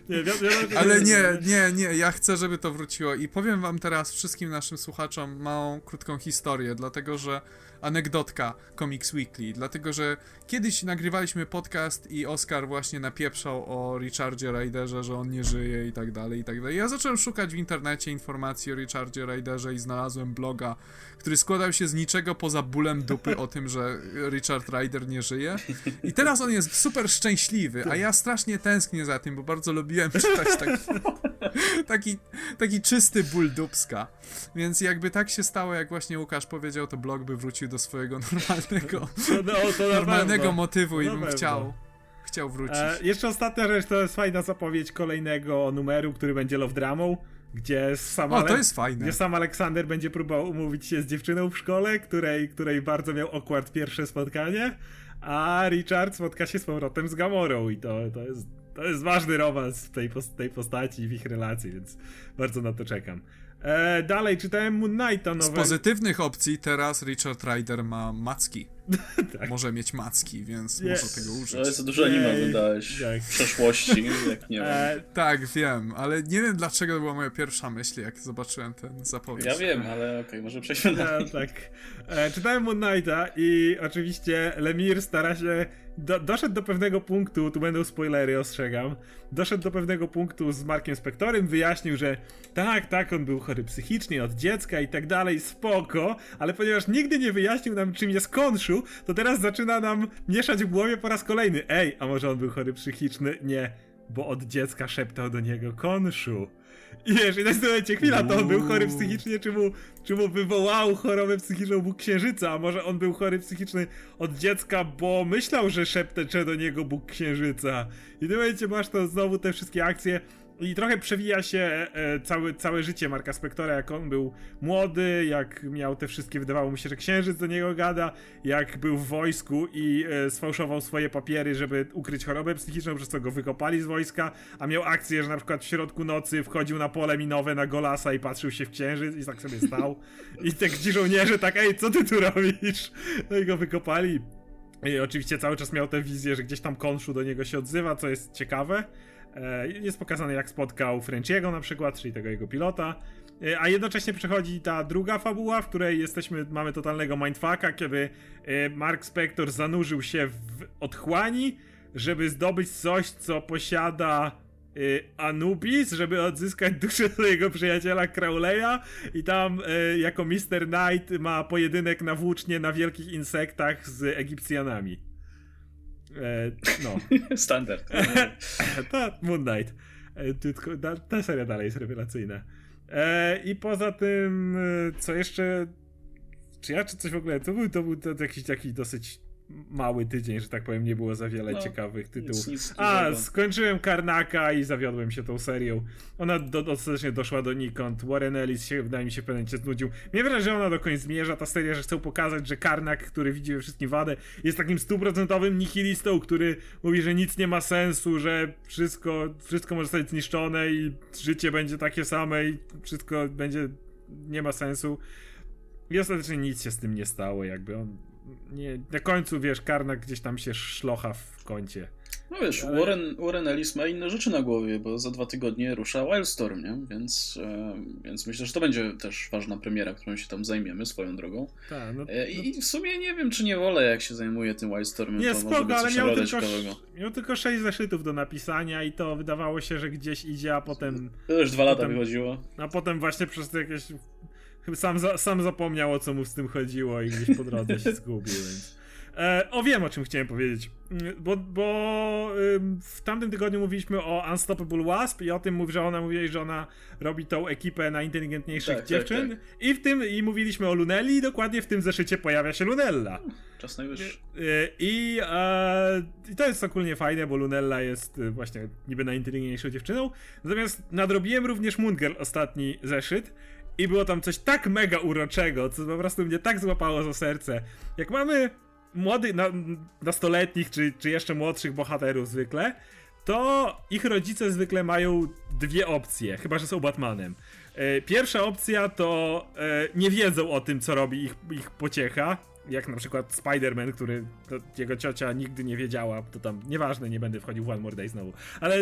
Nie, wi Ale nie, nie, nie, ja chcę, żeby to wróciło i powiem wam teraz wszystkim naszym słuchaczom małą, krótką historię, dlatego że anegdotka Comics Weekly, dlatego że kiedyś nagrywaliśmy podcast i Oscar właśnie napieprzał o Richardzie Ryderze, że on nie żyje i tak dalej, i tak dalej. Ja zacząłem szukać w internecie informacji o Richardzie Ryderze i znalazłem bloga, który składał się z niczego poza bólem dupy o tym, że Richard Ryder nie żyje. I teraz on jest super szczęśliwy, a ja strasznie tęsknię za tym, bo bardzo lubiłem czytać taki, *laughs* taki, taki czysty ból dupska. Więc jakby tak się stało, jak właśnie Łukasz powiedział, to blog by wrócił do swojego *laughs* normalnego, no, to normalnego motywu i bym chciał chciał wrócić. E, jeszcze ostatnia rzecz, to jest fajna zapowiedź kolejnego numeru, który będzie Love Dramą, gdzie sam, o, to gdzie sam Aleksander będzie próbował umówić się z dziewczyną w szkole, której, której bardzo miał awkward pierwsze spotkanie, a Richard spotka się z powrotem z Gamorą i to, to, jest, to jest ważny romans tej, tej postaci w ich relacji, więc bardzo na to czekam. E, dalej czytałem Moon Knighta nowe. Z pozytywnych opcji teraz Richard Rider ma macki. *laughs* tak. Może mieć macki, więc yes. może tego użyć. Ale co dużo anime oglądałeś tak. w przeszłości, jak nie e, wiem. tak, wiem, ale nie wiem dlaczego to była moja pierwsza myśl, jak zobaczyłem ten zapowiedź. Ja wiem, ale okej, okay, może przejdźmy dalej. Ja, tak. E, czytałem Moon Knighta i oczywiście Lemir stara się do, doszedł do pewnego punktu, tu będą spoilery, ostrzegam. Doszedł do pewnego punktu z Markiem Spektorem, wyjaśnił, że tak, tak, on był chory psychicznie od dziecka i tak dalej, spoko, ale ponieważ nigdy nie wyjaśnił nam, czym jest konszu, to teraz zaczyna nam mieszać w głowie po raz kolejny. Ej, a może on był chory psychiczny? Nie, bo od dziecka szeptał do niego konszu. I wiesz, i w momencie chwila, to on był chory psychicznie, czy mu, czy mu wywołał chorobę psychiczną Bóg Księżyca, a może on był chory psychiczny od dziecka, bo myślał, że szeptecze do niego Bóg Księżyca. I w tym momencie masz to znowu te wszystkie akcje, i trochę przewija się e, całe, całe życie Marka Spektora, jak on był młody, jak miał te wszystkie, wydawało mu się, że księżyc do niego gada, jak był w wojsku i e, sfałszował swoje papiery, żeby ukryć chorobę psychiczną, przez co go wykopali z wojska, a miał akcję, że na przykład w środku nocy wchodził na pole minowe na Golasa i patrzył się w księżyc i tak sobie stał. *laughs* I tak ci żołnierze tak, ej, co ty tu robisz? No i go wykopali. I oczywiście cały czas miał tę wizję, że gdzieś tam konszu do niego się odzywa, co jest ciekawe. E, jest pokazane, jak spotkał Frenchiego na przykład, czyli tego jego pilota. E, a jednocześnie przechodzi ta druga fabuła, w której jesteśmy, mamy totalnego mindfucka, kiedy e, Mark Spector zanurzył się w otchłani, żeby zdobyć coś, co posiada Anubis, żeby odzyskać duszę swojego przyjaciela Crowleya i tam jako Mr. Knight ma pojedynek na włócznie na wielkich insektach z Egipcjanami. E, no. *laughs* Standard. *laughs* to Moon Knight. E, ta, seria dalej jest rewelacyjna. E, I poza tym, co jeszcze. Czy ja, czy coś w ogóle. To był, to był to jakiś taki dosyć mały tydzień, że tak powiem, nie było za wiele no, ciekawych tytułów. Nic, nic A, skończyłem Karnaka i zawiodłem się tą serią. Ona do, dostatecznie doszła do nikąd. Warren Ellis się, wydaje mi się, pewnym momencie znudził. Mnie wrażenie, że ona do końca zmierza, ta seria, że chcą pokazać, że Karnak, który widzi we wszystkim wadę, jest takim stuprocentowym nihilistą, który mówi, że nic nie ma sensu, że wszystko, wszystko może zostać zniszczone i życie będzie takie same i wszystko będzie, nie ma sensu. I ostatecznie nic się z tym nie stało, jakby on nie, na końcu, wiesz, Karnak gdzieś tam się szlocha w kącie. No wiesz, Ale... Warren, Warren Ellis ma inne rzeczy na głowie, bo za dwa tygodnie rusza Wildstorm, nie? Więc, e, więc myślę, że to będzie też ważna premiera, którą się tam zajmiemy swoją drogą. Tak, no, e, I, no... w sumie nie wiem, czy nie wolę, jak się zajmuje tym Wildstormem. Nie, spoko, ale miał tylko, miał tylko sześć zeszytów do napisania i to wydawało się, że gdzieś idzie, a potem... To już dwa lata wychodziło. A potem właśnie przez jakieś... Sam, za, sam zapomniał, o co mu z tym chodziło i gdzieś po drodze się *laughs* zgubił, więc... E, o, wiem o czym chciałem powiedzieć. Mm, bo, bo w tamtym tygodniu mówiliśmy o Unstoppable Wasp i o tym, że ona mówiła, że ona robi tą ekipę najinteligentniejszych tak, tak dziewczyn. Tak, tak. I w tym i mówiliśmy o Lunelli i dokładnie w tym zeszycie pojawia się Lunella. Czas najwyższy. E, I, e, to jest ogólnie fajne, bo Lunella jest e, właśnie niby najinteligentniejszą dziewczyną. Natomiast nadrobiłem również Moon ostatni zeszyt. I było tam coś tak mega uroczego, co po prostu mnie tak złapało za serce. Jak mamy młodych, na, nastoletnich, czy, czy jeszcze młodszych bohaterów zwykle, to ich rodzice zwykle mają dwie opcje, chyba że są Batmanem. E, pierwsza opcja to e, nie wiedzą o tym, co robi ich, ich pociecha, jak na przykład Spider-Man, który jego ciocia nigdy nie wiedziała, to tam nieważne, nie będę wchodził w One More Day znowu, ale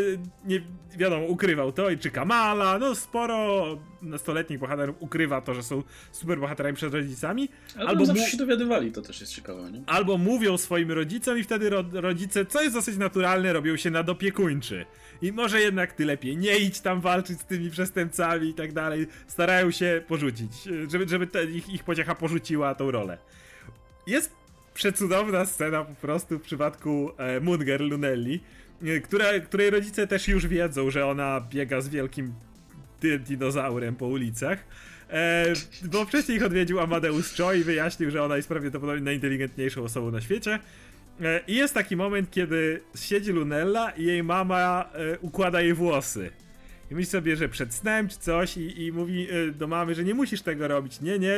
nie wiadomo, ukrywał to i czy Kamala, no sporo nastoletnich bohaterów ukrywa to, że są super bohaterami przed rodzicami. Ale albo zawsze się dowiadywali, to też jest ciekawe, nie? Albo mówią swoim rodzicom i wtedy ro rodzice, co jest dosyć naturalne, robią się nadopiekuńczy. I może jednak ty lepiej nie idź tam walczyć z tymi przestępcami i tak dalej. Starają się porzucić, żeby, żeby te, ich, ich pociecha porzuciła tą rolę. Jest przecudowna scena po prostu w przypadku e, Munger Lunelli, e, która, której rodzice też już wiedzą, że ona biega z wielkim dinozaurem po ulicach. E, bo wcześniej ich odwiedził Amadeus Cho i wyjaśnił, że ona jest prawdopodobnie najinteligentniejszą osobą na świecie. E, I jest taki moment, kiedy siedzi Lunella i jej mama e, układa jej włosy. I myśli sobie, że przed snem czy coś i, i mówi e, do mamy, że nie musisz tego robić. Nie, nie,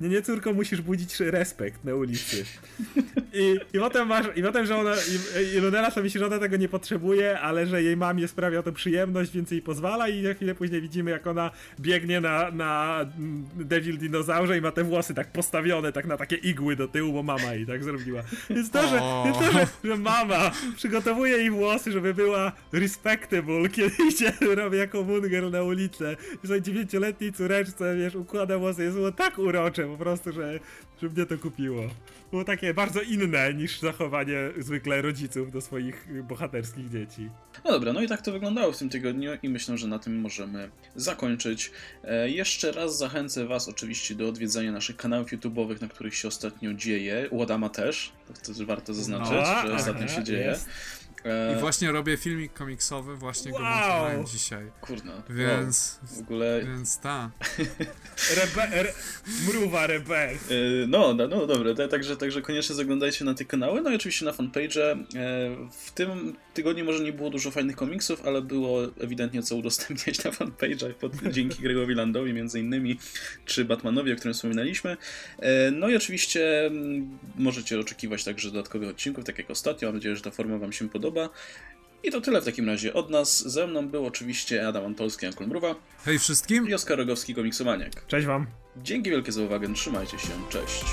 nie, nie córko, musisz budzić respekt na ulicy. I, i potem masz, i potem, że ona, i, i Lunella sobie myśli, że ona tego nie potrzebuje, ale że jej mamie sprawia to przyjemność, więc jej pozwala i za chwilę później widzimy, jak ona biegnie na, na Devil Dinozaurze i ma te włosy tak postawione, tak na takie igły do tyłu, bo mama jej tak zrobiła. Więc to, że, więc to, że, że mama przygotowuje jej włosy, żeby była respectable, kiedy idzie, robi jako munger na ulicę, że dziewięcioletniej córeczce, wiesz, układa włosy, jest było tak urocze, po prostu, że, że mnie to kupiło. Było takie bardzo inne niż zachowanie zwykle rodziców do swoich bohaterskich dzieci. No dobra, no i tak to wyglądało w tym tygodniu i myślę, że na tym możemy zakończyć. E, jeszcze raz zachęcę Was oczywiście do odwiedzania naszych kanałów YouTube'owych, na których się ostatnio dzieje. Łodama też, to, to warto zaznaczyć, no, że ostatnio się dzieje. Jest. I właśnie robię filmik komiksowy, właśnie wow. go montowałem dzisiaj. Kurna. Więc. Wow. W ogóle. Więc ta. *laughs* Rebe, re, mruwa rebel. No, no, no dobra, także, także koniecznie zaglądajcie na te kanały, no i oczywiście na fanpage. E, w tym tygodniu może nie było dużo fajnych komiksów, ale było ewidentnie co udostępniać na fanpage'ach dzięki Gregowi Landowi między innymi, czy Batmanowi, o którym wspominaliśmy. E, no i oczywiście mm, możecie oczekiwać także dodatkowych odcinków, tak jak ostatnio. Mam nadzieję, że ta forma Wam się podoba. I to tyle w takim razie od nas. Ze mną był oczywiście Adam Antolski, Jankul Mruwa. Hej wszystkim. I Oskar Rogowski, komiksomaniak. Cześć wam. Dzięki wielkie za uwagę, trzymajcie się, cześć.